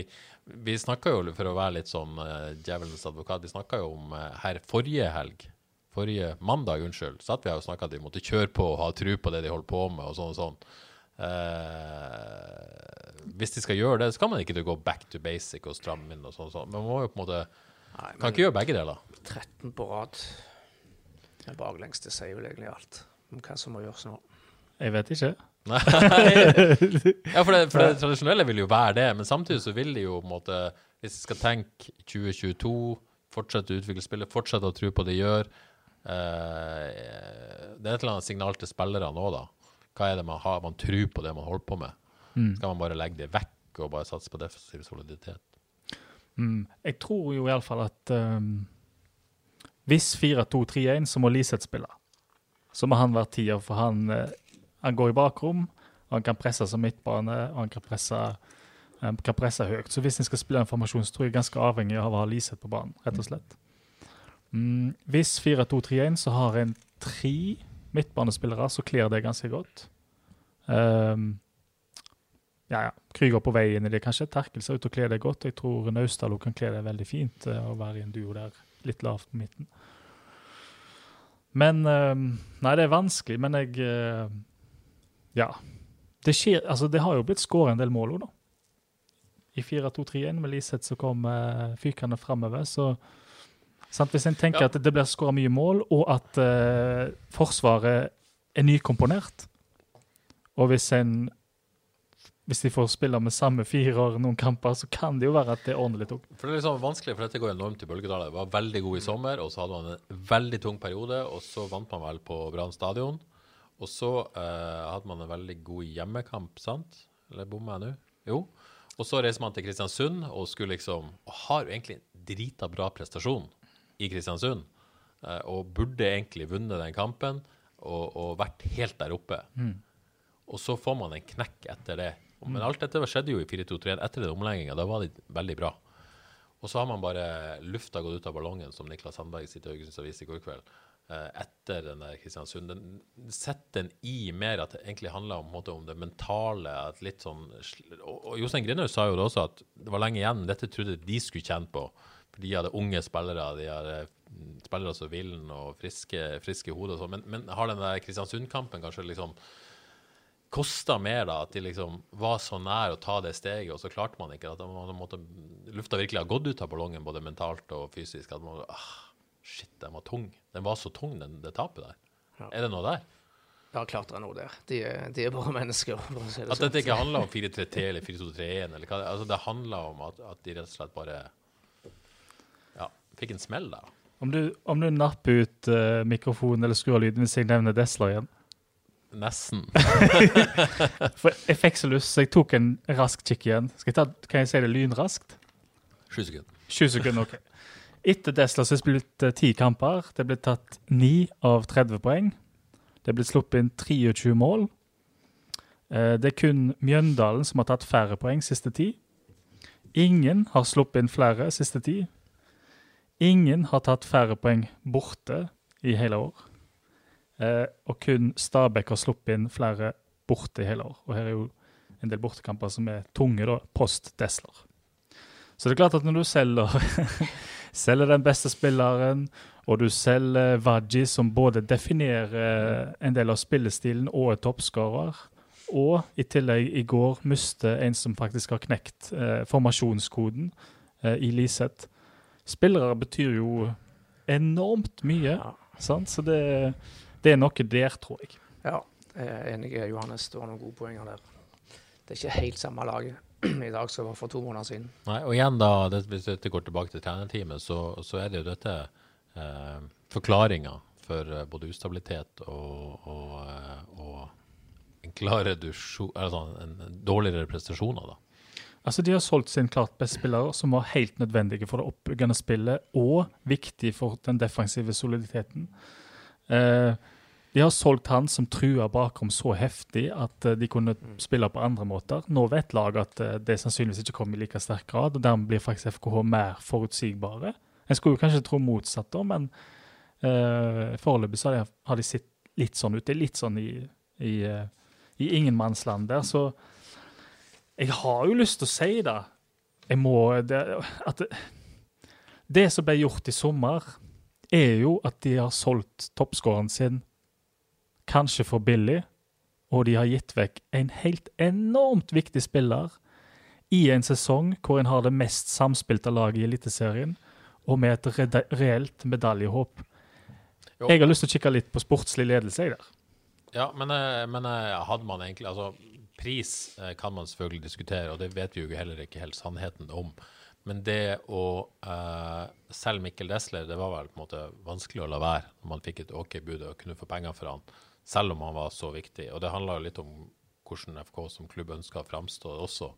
vi snakka jo, for å være litt sånn uh, djevelens advokat, vi snakka jo om uh, her forrige helg, forrige mandag, unnskyld, så at vi her jo snakka at de måtte kjøre på og ha tro på det de holder på med, og sånn og sånn. Eh, hvis de skal gjøre det, så kan man ikke gå back to basic og stramme inn og sånn. og sånn. Men man må jo på en måte Nei, Kan ikke gjøre begge deler. 13 på rad med baklengs, det sier vel egentlig alt om hva som må gjøres nå. Jeg vet ikke. [LAUGHS] Nei. ja, for det, for det tradisjonelle vil jo være det, men samtidig så vil de jo på en måte Hvis de skal tenke 2022, fortsette å utvikle spillet, fortsette å tro på det de gjør eh, Det er et eller annet signal til spillerne òg, da. Hva er det man har? Man tror på det man holder på med. Skal man bare legge det vekk og bare satse på defensiv soliditet? Mm. Jeg tror jo iallfall at um, hvis 4-2-3-1, så må Liseth spille. Så må han være tier, for han, eh, han går i bakrom, han kan presse som midtbane, og han kan presse, kan presse høyt. Så hvis en skal spille en formasjon, så tror jeg er ganske avhengig av å ha Liseth på banen, rett og slett. Mm. Hvis 4-2-3-1, så har en tre midtbanespillere, så kler det ganske godt. Um, ja, ja. Krüger på vei inn i det. Kanskje Terkel ser ut til å kle det godt. Jeg tror Naustdal kan kle det veldig fint eh, å være i en duo der, litt lavt på midten. Men um, Nei, det er vanskelig, men jeg uh, Ja. Det skjer Altså, det har jo blitt skåret en del mål òg, da. I 4-2-3-1 med Liseth som kom uh, fykende framover, så sant? Hvis en tenker Ja. at det blir skåra mye mål, og at uh, Forsvaret er nykomponert, og hvis en hvis de får spille med samme firer noen kamper, så kan det jo være at det ordner litt òg. For Det er liksom vanskelig, for dette går enormt i bølgedaler. Var veldig god i sommer, og så hadde man en veldig tung periode, og så vant man vel på Brann stadion. Og så eh, hadde man en veldig god hjemmekamp, sant? Eller bommer jeg nå? Jo. Og så reiser man til Kristiansund og skulle liksom Og har jo egentlig en drita bra prestasjon i Kristiansund. eh, og burde egentlig vunnet den kampen og, og vært helt der oppe. Og så får man en knekk etter det. Men alt dette skjedde jo i 4-2-3 etter den omlegginga. Da var de veldig bra. Og så har man bare lufta gått ut av ballongen, som Niklas Sandberg sier til Haugesunds Avis i går kveld. eh, etter den der Kristiansund. Den setter den i mer at det egentlig handler om, måte, om det mentale. at litt sånn, og, og Jostein Grinaud sa jo det også, at det var lenge igjen. Dette trodde de skulle kjenne på. De hadde unge spillere, de hadde mm, spillere som villen og friske, friske hoder. og sånn. Men, men har den der Kristiansund-kampen kanskje liksom kosta mer, da? At de liksom var så nær å ta det steget, og så klarte man ikke? At man måtte, lufta virkelig har gått ut av ballongen, både mentalt og fysisk? At man, ah, shit, den var tung. Den var så tung, den, det tapet der. Ja. Er det noe der? Ja, klart det er noe der. De, de er bare mennesker. Bare si det At sånn. dette ikke handler om 4-3-3 eller 4-2-3-1, eller hva det altså Det handler om at, at de rett og slett bare fikk en smell der. Om du, om du napper ut uh, mikrofonen eller skrur av lyden hvis jeg nevner Desler igjen. Nesten. [LAUGHS] For jeg fikk så lyst, så jeg tok en rask kikk igjen. Jeg ta, kan jeg si det lynraskt? Sju sekunder. 20 sekunder, ok. Etter Desler så er det spilt eh, ti kamper. Det ble tatt 9 av 30 poeng. Det er blitt sluppet inn 23 mål. Uh, Det er kun Mjøndalen som har tatt færre poeng siste ti. Ingen har sluppet inn flere siste ti. Ingen har tatt færre poeng borte i hele år. Eh, og kun Stabæk har sluppet inn flere borte i hele år. Og her er jo en del bortekamper som er tunge, da, post Desler. Så det er klart at når du selger, [LAUGHS] selger den beste spilleren, og du selger Vaji, som både definerer en del av spillestilen og er toppskårer, og i tillegg i går mister en som faktisk har knekt eh, formasjonskoden eh, i Liseth. Spillere betyr jo enormt mye, Ja. sant? så det, det er noe der, tror jeg. Ja, jeg er enig, Johannes. Du har noen gode poenger der. Det er ikke helt samme laget [CLEARS THROAT] i dag som det var for to måneder siden. Nei, og igjen da, det, hvis dette går tilbake til trenerteamet, så, så er det jo dette eh, forklaringa for eh, både ustabilitet og, og, eh, og en klar redusjon, altså en, en dårligere prestasjoner, da. Altså, De har solgt sin klart beste spillere, som var helt nødvendige for det oppbyggende spillet, og viktig for den defensive soliditeten. Eh, de har solgt han som trua bakom så heftig at eh, de kunne spille på andre måter. Nå vet laget at eh, det sannsynligvis ikke kommer i like sterk grad, og dermed blir faktisk FKH mer forutsigbare. En skulle kanskje tro motsatt, da, men eh, foreløpig så har de, har de sett litt sånn ut. Det er litt sånn i, i, eh, i ingenmannsland der, så jeg har jo lyst til å si det. Jeg må det, At det, det som ble gjort i sommer, er jo at de har solgt toppskåreren sin kanskje for billig, og de har gitt vekk en helt enormt viktig spiller i en sesong hvor en har det mest samspilte laget i Eliteserien, og med et reelt medaljehåp. Jeg har lyst til å kikke litt på sportslig ledelse, jeg der. Ja, men, eh, men eh, hadde man egentlig Altså, pris eh, kan man selvfølgelig diskutere, og det vet vi jo heller ikke helt sannheten om. Men det å eh, selge Mikkel Desler, det var vel på en måte vanskelig å la være når man fikk et OK bud og kunne få penger for han, selv om han var så viktig. Og det handla litt om hvordan FK som klubb ønska å framstå også,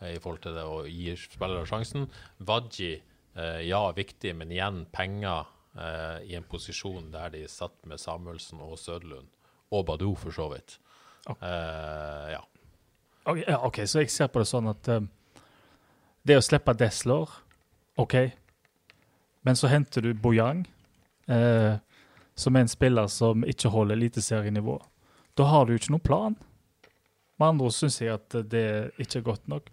eh, i forhold til det å gi spillere sjansen. Wadji, eh, ja, viktig, men igjen penger eh, i en posisjon der de satt med Samuelsen og Søderlund, og Badou for så vidt. Eh, ja. Ok, ja, ok, så jeg ser på det sånn at eh, det å slippe Desler, OK. Men så henter du Bojang, eh, som er en spiller som ikke holder eliteserienivå. Da har du jo ikke noen plan. Med andre ord syns jeg at det ikke er godt nok.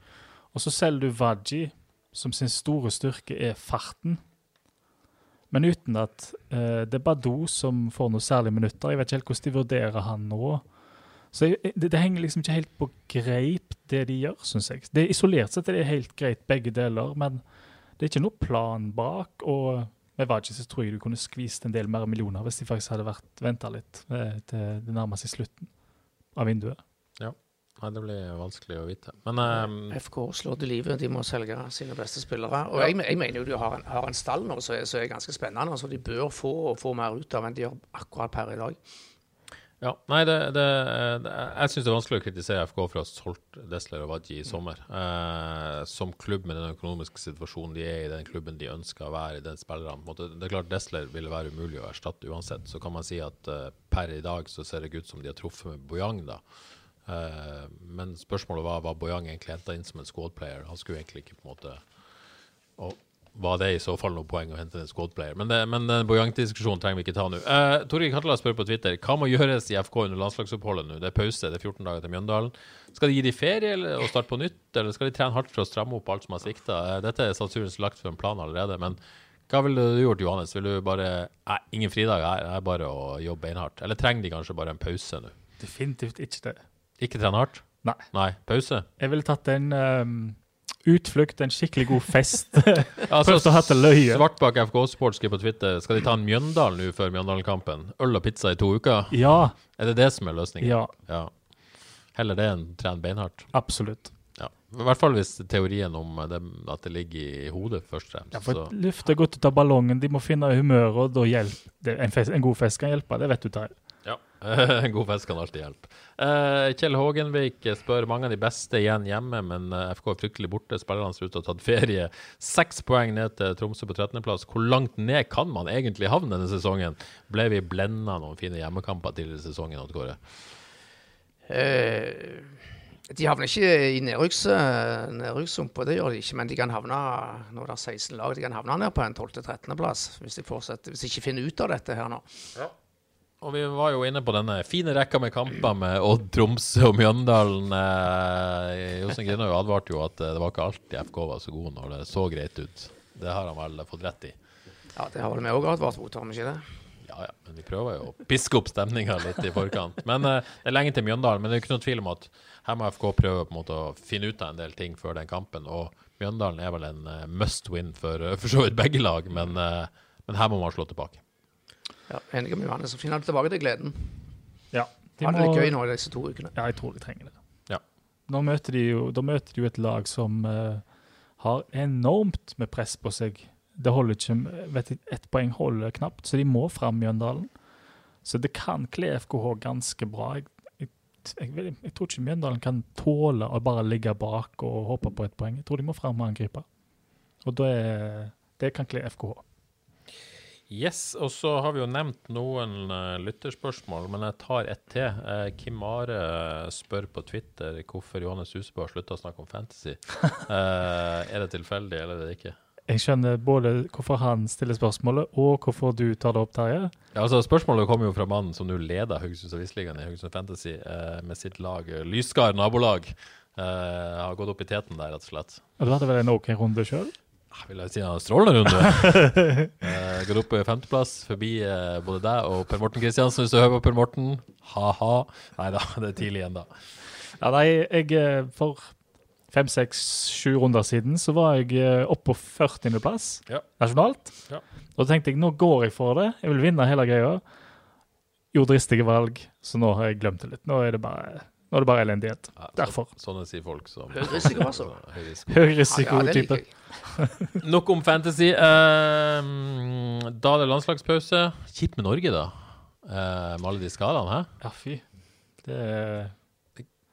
Og så selger du Vaji, som sin store styrke er farten. Men uten at eh, det er Badou som får noe særlig minutter. Jeg vet ikke helt hvordan de vurderer han nå. Så jeg, det, det henger liksom ikke helt på greip, det de gjør, syns jeg. Det er Isolert sett det er det helt greit, begge deler, men det er ikke noe plan bak. Og med Vajis så tror jeg du kunne skvist en del mer millioner hvis de faktisk hadde vært venta litt eh, til det nærmer seg slutten av vinduet. Nei, det blir vanskelig å vite. Men um... FK slår til livet. De må selge sine beste spillere. Og jeg, jeg mener jo de har en, har en stall nå som er, ganske spennende. Altså, de bør få, få mer ut av enn de gjør akkurat per i dag. Ja, nei, det, det, det Jeg syns det er vanskelig å kritisere FK for å ha solgt Desler og Wadji i sommer. Eh, som klubb med den økonomiske situasjonen de er i, den klubben de ønsker å være i, den spillerne. Det er klart Desler ville være umulig å erstatte uansett. Så kan man si at eh, per i dag så ser det ut som de har truffet med Bojang, da. Eh, men spørsmålet var hva Bojang egentlig henta inn som en squad player. Han skulle egentlig ikke på en måte Og var det i så fall noe poeng å hente en squad-player. Men, det, men den Bojang-diskusjonen trenger vi ikke ta nå. Uh, Torgeir Katla spør på Twitter hva må gjøres i FK under landslagsoppholdet nå. Det er pause, det er 14 dager til Mjøndalen. Skal de gi de ferie eller, og starte på nytt, eller skal de trene hardt for å stramme opp alt som har svikta? Uh, dette er sannsynligvis lagt for en plan allerede. men hva ville du gjort, Johannes? Vil du bare Nei, ingen fridag her, det er bare å jobbe beinhardt. Eller trenger de kanskje bare en pause nå? Definitivt ikke det. Ikke trene hardt? Nei. Nei, Pause? Jeg ville tatt den um, utflukt, en skikkelig god fest. [LAUGHS] Altså, [LAUGHS] Prøvd å hete løye. Svartbakk FK-sport skriver på Twitter Skal de ta en Mjøndalen nå før Mjøndalen-kampen? Øl og pizza i to uker? Ja, Er det det som er løsningen? ja, Ja. Heller det enn trene beinhardt? absolutt. Ja. I hvert fall hvis teorien om det, at det ligger i hodet, først og fremst. Ja, for luft er godt ut av ballongen, de må finne humøret, og da hjelper. En, fest, en god fest kan hjelpe, det vet du, Terje. Ja. [LAUGHS] en god fest kan alltid hjelpe. Eh, Kjell Hågenvik spør mange av de beste igjen hjemme, men eh, FK er fryktelig borte. Spillerne ser ut til å ha tatt ferie. Seks poeng ned til Tromsø på 13.-plass. Hvor langt ned kan man egentlig havne denne sesongen? Ble vi blenda noen fine hjemmekamper tidligere i sesongen? Kåre? Eh, de havner ikke i nedrykks, nedrykkssumpa, det gjør de ikke. Men de kan havne nå er det 16 lag, de kan havne ned på en 12.-13.-plass hvis de fortsetter, hvis de ikke finner ut av dette her nå. Og vi var jo inne på denne fine rekka med kamper med Odd, Tromsø og Mjøndalen. Eh, Jostein Grinhaug advarte jo at eh, det var ikke alltid FK var så god når det så greit ut. Det har han vel fått rett i. Ja, Det har vel vi òg advart mot, har vi ikke det? Ja, ja, men vi prøver jo å piske opp stemninga litt i forkant. Men eh, Det er lenge til Mjøndalen, men det er ikke noen tvil om at her må FK prøve på en måte å finne ut av en del ting før den kampen. Og Mjøndalen er vel en eh, must win for, for så vidt begge lag, men, eh, men her må man slå tilbake. Ja, Enig med Johannes. Så finner du tilbake til gleden. Ja, de Ha det litt gøy nå i disse to ukene. Ja, jeg tror de trenger det. Ja. Nå møter de jo, da møter de jo et lag som eh, har enormt med press på seg. Det holder ikke, vet jeg, Ett poeng holder knapt, så de må fram Mjøndalen. Så det kan kle FKH ganske bra. Jeg, jeg, jeg, vil- jeg tror ikke Mjøndalen kan tåle å bare ligge bak og håpe på et poeng. Jeg tror de må fram og angripe. Og da er, det kan kle FKH. Yes, og så har vi jo nevnt noen uh, lytterspørsmål, men jeg tar ett til. Uh, Kim Are spør på Twitter hvorfor Johannes Husebø har slutta å snakke om fantasy. Uh, [LAUGHS] er det tilfeldig, eller er det ikke? Jeg skjønner både hvorfor han stiller spørsmålet, og hvorfor du tar det opp, Terje. Ja, altså Spørsmålet kommer jo fra mannen som nå leder Haugesunds Avisligaen i Haugesund Fantasy eh, med sitt lag, eh, Lysgard nabolag. Eh, har gått opp i teten der, rett og slett. Og du hadde vel en OK runde sjøl? Jeg vil si han har strålende runde. [LAUGHS] eh, går opp på femteplass, forbi eh, både deg og Per Morten Kristiansen, hvis du hører på Per Morten. Ha-ha. Nei da, det er tidlig ennå. Ja, nei, jeg eh, For fem, seks, sju runder siden så var jeg eh, oppe på 40.-plass Ja. nasjonalt. Ja. Og da tenkte jeg nå går jeg for det. Jeg vil vinne hele greia. Gjorde dristige valg, så nå har jeg glemt det litt. Nå er det bare, nå er det bare elendighet. Ja, så- Derfor. Sånne sier folk som Høy risiko, altså. Høy risiko. Høy Ja, ja, det risikotype. [LAUGHS] Nok om fantasy. Uh, da er det landslagspause. Kjipt med Norge, da. Uh, med alle de skadene, hæ? ja, fy. Det er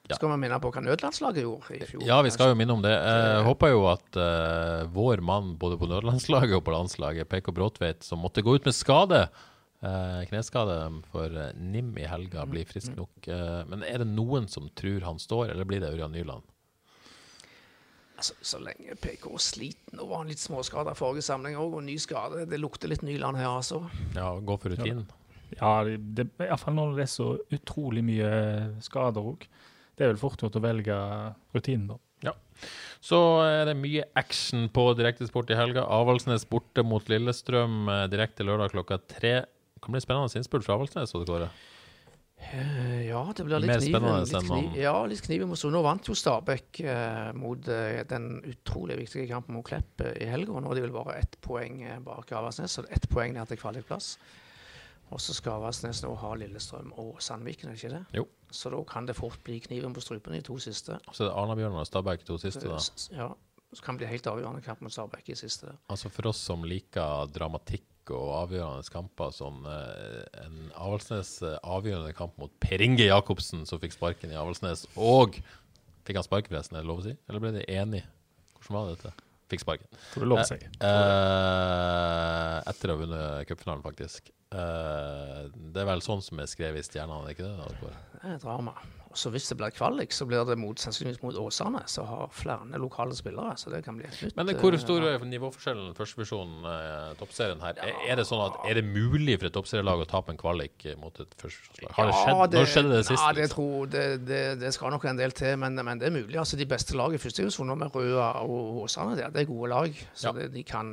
Ja. Skal vi minne på hva nødlandslaget gjorde i fjor? Ja, vi skal jo minne om det. Jeg håper jo at uh, vår mann både på nødlandslaget og på landslaget, PK Bråtveit, som måtte gå ut med skade, eh, kneskade for eh, NIM i helga, blir frisk nok. Eh, men er det noen som tror han står, eller blir det Ørjan Nyland? Altså, så lenge PK sliter Nå var han litt småskada forrige samling òg, og ny skade. Det lukter litt Nyland her, altså. Ja, gå for rutinen. Ja, det, det, i hvert fall når det er så utrolig mye skader òg. Det er vel fort gjort å velge rutinen, da. Ja. Så er det mye action på direktesport i helga. Avaldsnes borte mot Lillestrøm eh, direkte lørdag klokka tre. Kan bli spennende innspill fra Avaldsnes. Eh, Ja, det blir litt kniv. Litt kniv ja, litt kniv mot Nå vant jo Stabæk eh, mot eh, den utrolig viktige kampen mot Klepp eh, i helga. Nå er de vel bare ett poeng eh, bak Avaldsnes, så er ett poeng ned til kvalikplass. Og så skal Avaldsnes nå ha Lillestrøm og Sandviken, er det ikke det? Jo. Så da kan det fort bli kniven på strupen i to siste. Så er det Arna-Bjørnar og Stabæk to siste, da. Ja, så kan det bli helt avgjørende kamp mot Stabæk i siste. Altså For oss som liker dramatikk og avgjørende kamper, som eh, en Avaldsnes eh, avgjørende kamp mot Per Inge Jacobsen, som fikk sparken i Avaldsnes, og Fikk han sparken, forresten? Er det lov å si? Eller ble de enige? Hvordan var dette? Fikk sparken. Tror det lov å si. Eh, etter å ha vunnet cupfinalen, faktisk. Eh, det er vel sånn som er skrevet i stjernene, er ikke det? Det er drama. Så hvis det blir kvalik, så blir det mot, sannsynligvis mot Åsane, som har flere lokale spillere. Så det kan bli et nytt Men hvor eh, stor er nivåforskjellen førstevisjonen, eh, toppserien her? Ja. er det sånn at er det mulig for et toppserielag å tape en kvalik eh, mot et førstevisjonslag? Har det skjedd? Når skjedde det sist? Ja, det, liksom? tror, det, det, det skal nok en del til, men, men det er mulig. Altså, de beste lagene i første divisjon nå med Røa og Åsane, det er gode lag. Så Ja. det, de kan,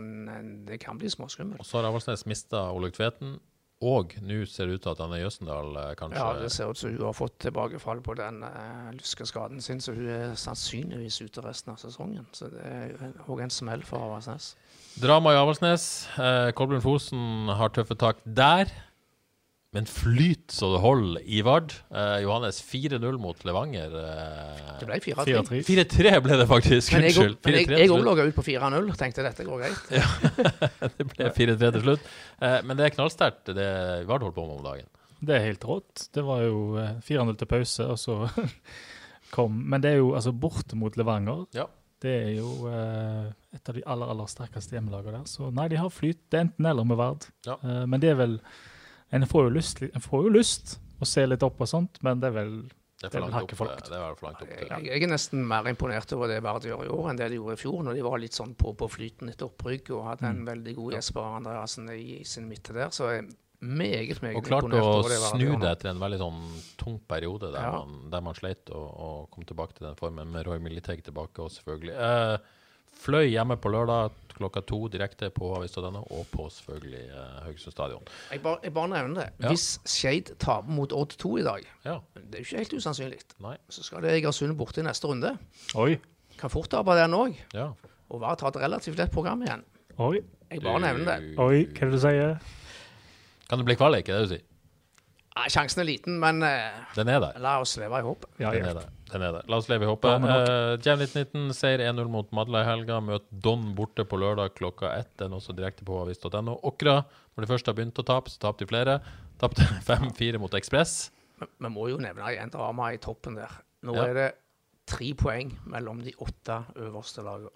det kan bli småskummelt. Og så har Avaldsnes mista Olaug Tveten, og nå ser det ut til at Anne Jøsendal eh, kanskje Ja, det ser ut som hun har fått tilbakefall på den uh, lyskeskaden sin, så hun er sannsynligvis ute resten av sesongen. Så det er òg en smell for Avaldsnes. Drama i Avaldsnes. Uh, Kolbjørn Fosen har tøffe tak der. Men flyt så det holder i Vard. Eh, Johannes 4-0 mot Levanger. Eh, Det ble 4-3. 4-3. 4-3 ble det faktisk. Men jeg, Unnskyld. men jeg, jeg òg logga ut på 4-0. Tenkte dette går greit. [LAUGHS] Det ble 4-3 til slutt. Eh, men det er knallsterkt, det Vard holdt på med om dagen. Det er helt rått. Det var jo eh, 4-0 til pause, og så [LAUGHS] kom Men det er jo altså bort mot Levanger. Ja. Det er jo eh, et av de aller aller sterkeste hjemmelagene der. Så nei, de har flyt. Det er enten eller med Vard. Ja. Eh, men det er vel En får jo lyst, en får jo lyst å se litt opp og sånt, men det er vel Det er for langt opp. for. Det er for langt opp Jeg, jeg er nesten mer imponert over det Vard gjør i år, enn det de gjorde i fjor, når de var litt sånn på, på flyten etter opprykk og hadde Mm. en veldig god Jesper Andreassen i, i sin midte der. Så jeg er meget, meget Og klarte imponert å over det snu det etter en veldig sånn tung periode der, Ja. man, der man sleit og, og kom tilbake til den formen med Roy Militeg tilbake og selvfølgelig. Eh, fløy hjemme på lørdag klokka to direkte på Avisa.no og på selvfølgelig eh, Haugesund stadion. Jeg bare, jeg bare nevner det. Ja. Hvis Skeid taper mot Odd 2 i dag, Ja, det er jo ikke helt usannsynlig, nei, så skal det Egersund borte i neste runde. Oi. Kan fort tape den òg, ja. og Vard har et relativt lett program igjen. Oi. Jeg bare nevner det. Oi, hva er det du sier? Kan det bli kvalik, er det du sier? Ja, sjansen er liten, men uh, Den er der. la oss leve i håp. Ja, Den er der. Den er det. La oss leve i håpet. Uh, Jam 1919 seier 1-0 mot Madla i helga. Møt Don borte på lørdag klokka ett. Den også direkte på avis.no. Åkra, når de først har begynt å tape, så tapte de flere. Tapte [LAUGHS] 5-4 mot Ekspress. Men Vi må jo nevne igjen drama i toppen der. Nå Ja. er det tre poeng mellom de åtte øverste lagene.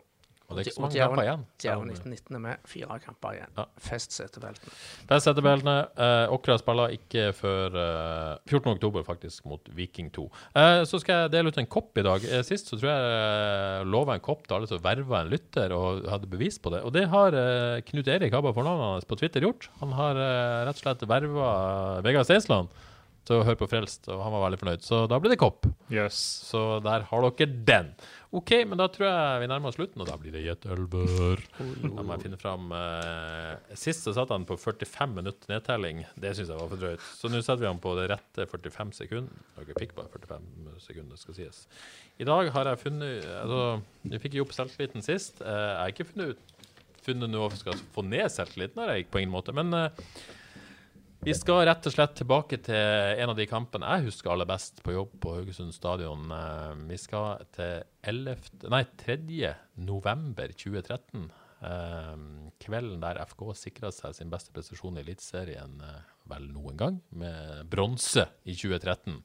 Og det er ikke så mange kamper igjen. Djevelen 1919 er med, fire kamper igjen. Ja. Fest setebeltene. Fest setebeltene. beltene. Uh, Åkra spiller ikke før eh, 14. oktober, faktisk, mot Viking 2. Eh, så skal jeg dele ut en kopp i dag. Eh, sist så tror jeg jeg lova en kopp til alle som verva en lytter og hadde bevis på det. Og det har uh, Knut Erik Habba fornavnet hans på Twitter gjort. Han har eh, rett og slett verva Vegard Steinsland til å høre på Frelst, og han var veldig fornøyd. Så da ble det kopp. Yes. Så der har dere den. OK, men da tror jeg vi nærmer oss slutten, og da blir det gjettelver. Da må jeg finne fram eh, Sist så satt han på 45 minutter nedtelling. Det syns jeg var for drøyt. Så nå setter vi han på det rette 45 sekunder. Dere fikk bare 45 sekunder, skal sies. I dag har jeg funnet Altså, vi fikk jo opp selvtilliten sist. Eh, jeg har ikke funnet funnet noe som skal få ned selvtilliten, har jeg på ingen måte. Men eh, vi skal rett og slett tilbake til en av de kampene jeg husker aller best på jobb på Haugesund stadion. Eh, Vi skal til 11, nei, 3. november 2013. Eh, kvelden der FK sikra seg sin beste prestasjon i Eliteserien eh, vel noen gang, med bronse i 2013.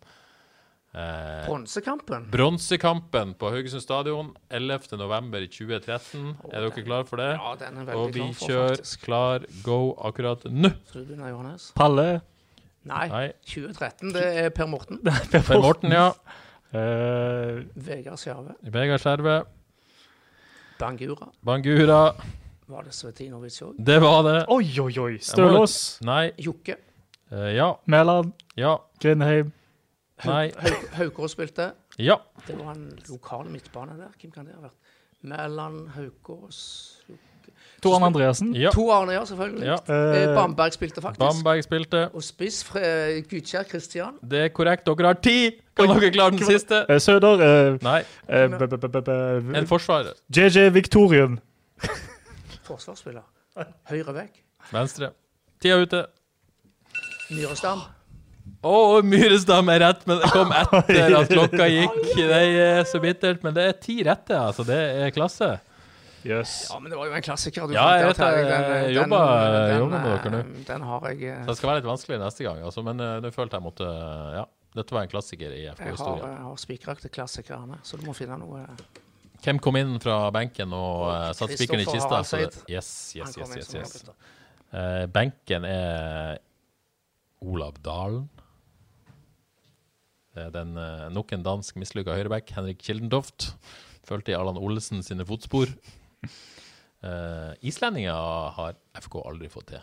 Eh, Bronsekampen. Bronsekampen på Haugesund stadion 11. november 2013. Er dere klare for det? Ja, den er Og veldig vi klar for, kjør faktisk. klar, go akkurat nå. Palle. Nei, Nei. 2013. Det er Per Morten. [LAUGHS] Per Morten, ja. Uh, Vegard Skjerve. Vegard Skjerve. Bangura. Bangura. Var det Svetinovic òg? Det var det. oi, oi, oi. Stølås. Nei. Jokke. Uh, ja. Mæland. Ja. Grindheim. Nei. Haukås spilte. Ja. Det var en lokal midtbane der. Hvem kan det ha vært? Mæland, Haukås Tor Arne Andreassen. ja. To Arne, ja, selvfølgelig. ja. Eh, Eh, Bamberg spilte faktisk. Bamberg spilte. Og spiss Fre- Gudkjær Kristian. Det er korrekt. Dere har ti! Kan dere klare den siste? eh, Søder. eh, Nei. eh, b- b- b- b- En forsvarer. JJ Victorien. [LAUGHS] Forsvarsspiller. Høyre vekk. Venstre. Tida er ute. Myrestam. Å, Myresdam er rett, men det kom etter at [LAUGHS] klokka gikk. Det er så bittert, men det er ti rette, altså. Det er klasse. Jøss. Ja, men det var jo en klassiker. Du Ja, jeg vet det. Jeg den, med eh, dere nå. Den har jeg eh, Så det skal være litt vanskelig neste gang, altså. Men eh, nå følte jeg måtte Ja, dette var en klassiker i FK-historien. jeg har spikrakte klassikerne, så du må finne noe Hvem kom inn fra benken og uh, satte spikeren i kista? Yes, yes, yes, yes, yes. målbytter. Eh, benken er Olav Dalen. Er den, eh, nok en dansk mislykka høyreback, Henrik Kildendoft, Fulgte i Allan Olsen sine fotspor. Uh, Islendinger har FK aldri fått til.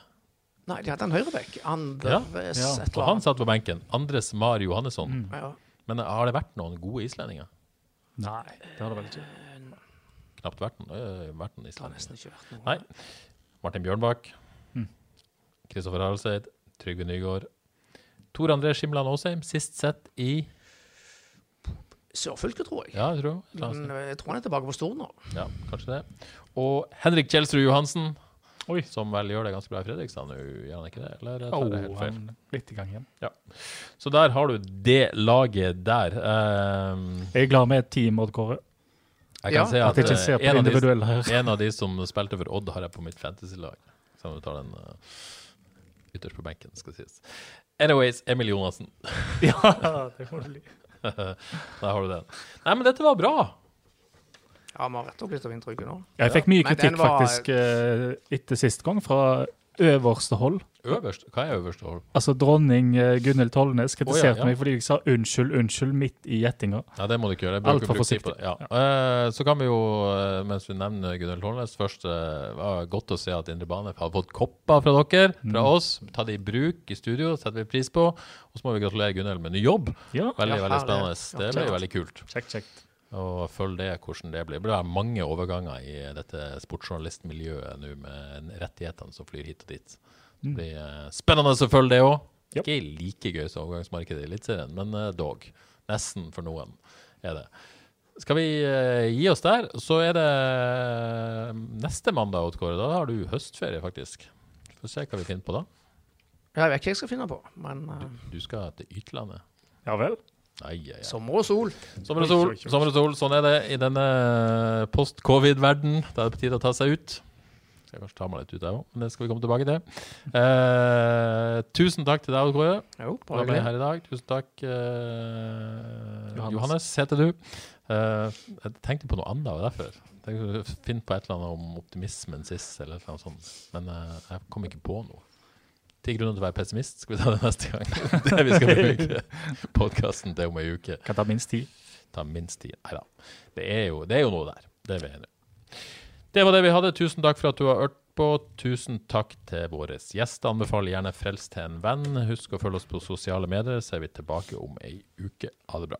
Nei, de hadde en høyreback. Andres Ja, ja. Og han satt på benken. Andres Mar Johannesson. Ja. Men eh, har det vært noen gode islendinger? Nei, det har det vel ikke. Knapt vært noen, øh, vært noen Det har islendinger. vært noen. Nei. Martin Bjørnbakk. Mm. Kristoffer Haraldseid. Trygve Nygaard. Tor André Skimland Aasheim, sist sett i Sørfylket, tror jeg. Ja, jeg tror, Men eh, jeg tror han er tilbake på Stord nå. ja, kanskje det. Og Henrik Kjelsrud Johansen, Oi. som vel gjør det ganske bra i Fredrikstad nå, gjør han ikke det? Eller tar Oh, det helt feil? han litt i gang igjen. Ja. Så der har du det laget der. Um, Jeg er glad med et team, Odd Kåre. jeg kan Ja, si At at jeg eh, ser på en, av de, her. [LAUGHS] en av de som spilte for Odd, har jeg på mitt fantasy-lag. Så vi tar den uh, ytterst på benken, skal sies. Anyways, Emil Jonassen. [LAUGHS] Ja, det får du. [LAUGHS] Der har du den. Nei, men dette var bra. Ja, vi har rett opp litt av inntrykket nå. Jeg fikk mye kritikk var- faktisk eh, etter sist gang, fra øverste hold. Øverst, hva er øverste hold? Altså dronning eh, Gunhild Tollnes kritiserte oh, ja, ja. meg fordi jeg sa unnskyld, unnskyld midt i gjettinga. Ja, det må du ikke gjøre. Jeg bruker for forsiktig. på det. Ja. Uh, så kan vi jo, eh, mens vi nevner Gunhild Tollnes, først uh, var godt å se at Indre Bane har fått kopper fra dere, fra oss. Ta det i bruk i studio, setter vi pris på. Og så må vi gratulere Gunhild med ny jobb. Ja, Veldig, Ja, veldig spennende. Det blir veldig kult. kjekt, kjekt. Og følg det, hvordan det blir. Det blir mange overganger i dette sportsjournalistmiljøet nå, med rettighetene som flyr hit og dit. Det blir eh, spennende å følge det òg. Ikke like gøy som overgangsmarkedet i Eliteserien, men eh, dog. Nesten for noen er det. Skal vi eh, gi oss der, så er det neste mandag, åtgård. Da har du høstferie, faktisk. Får se hva vi finner på da. Jeg vet ikke hva jeg skal finne på, men eh, Du skal til ytlandet. Ja vel. Ai, ai, ai. sommer og sol. Sommer og sol, sommer og sol, sånn er det i denne post-covid-verden. Da er det på tide å ta seg ut. Skal jeg kanskje ta meg litt ut, jeg òg, men det skal vi komme tilbake til. Eh, tusen takk til deg, Odd Kåre. Jo, bare hyggelig. her i dag. Tusen takk. eh, Johannes. Johannes. heter du. Eh, jeg tenkte på noe annet av derfor. Finn på et eller annet om optimismen sist, eller et eller annet sånt. Men eh, jeg kom ikke på noe. Ti grunner til å være pessimist. Skal vi ta det neste gang? [LAUGHS] det vi skal bruke podkasten til om ei uke Kan ta minst ti. ta minst tid. Nei da. Det er jo noe der. Det er vi enige. Det var det vi hadde. Tusen takk for at du har hørt på. Tusen takk til våre gjester. Anbefaler gjerne Frels til en venn. Husk å følge oss på sosiale medier, så er vi tilbake om ei uke. Ha det bra.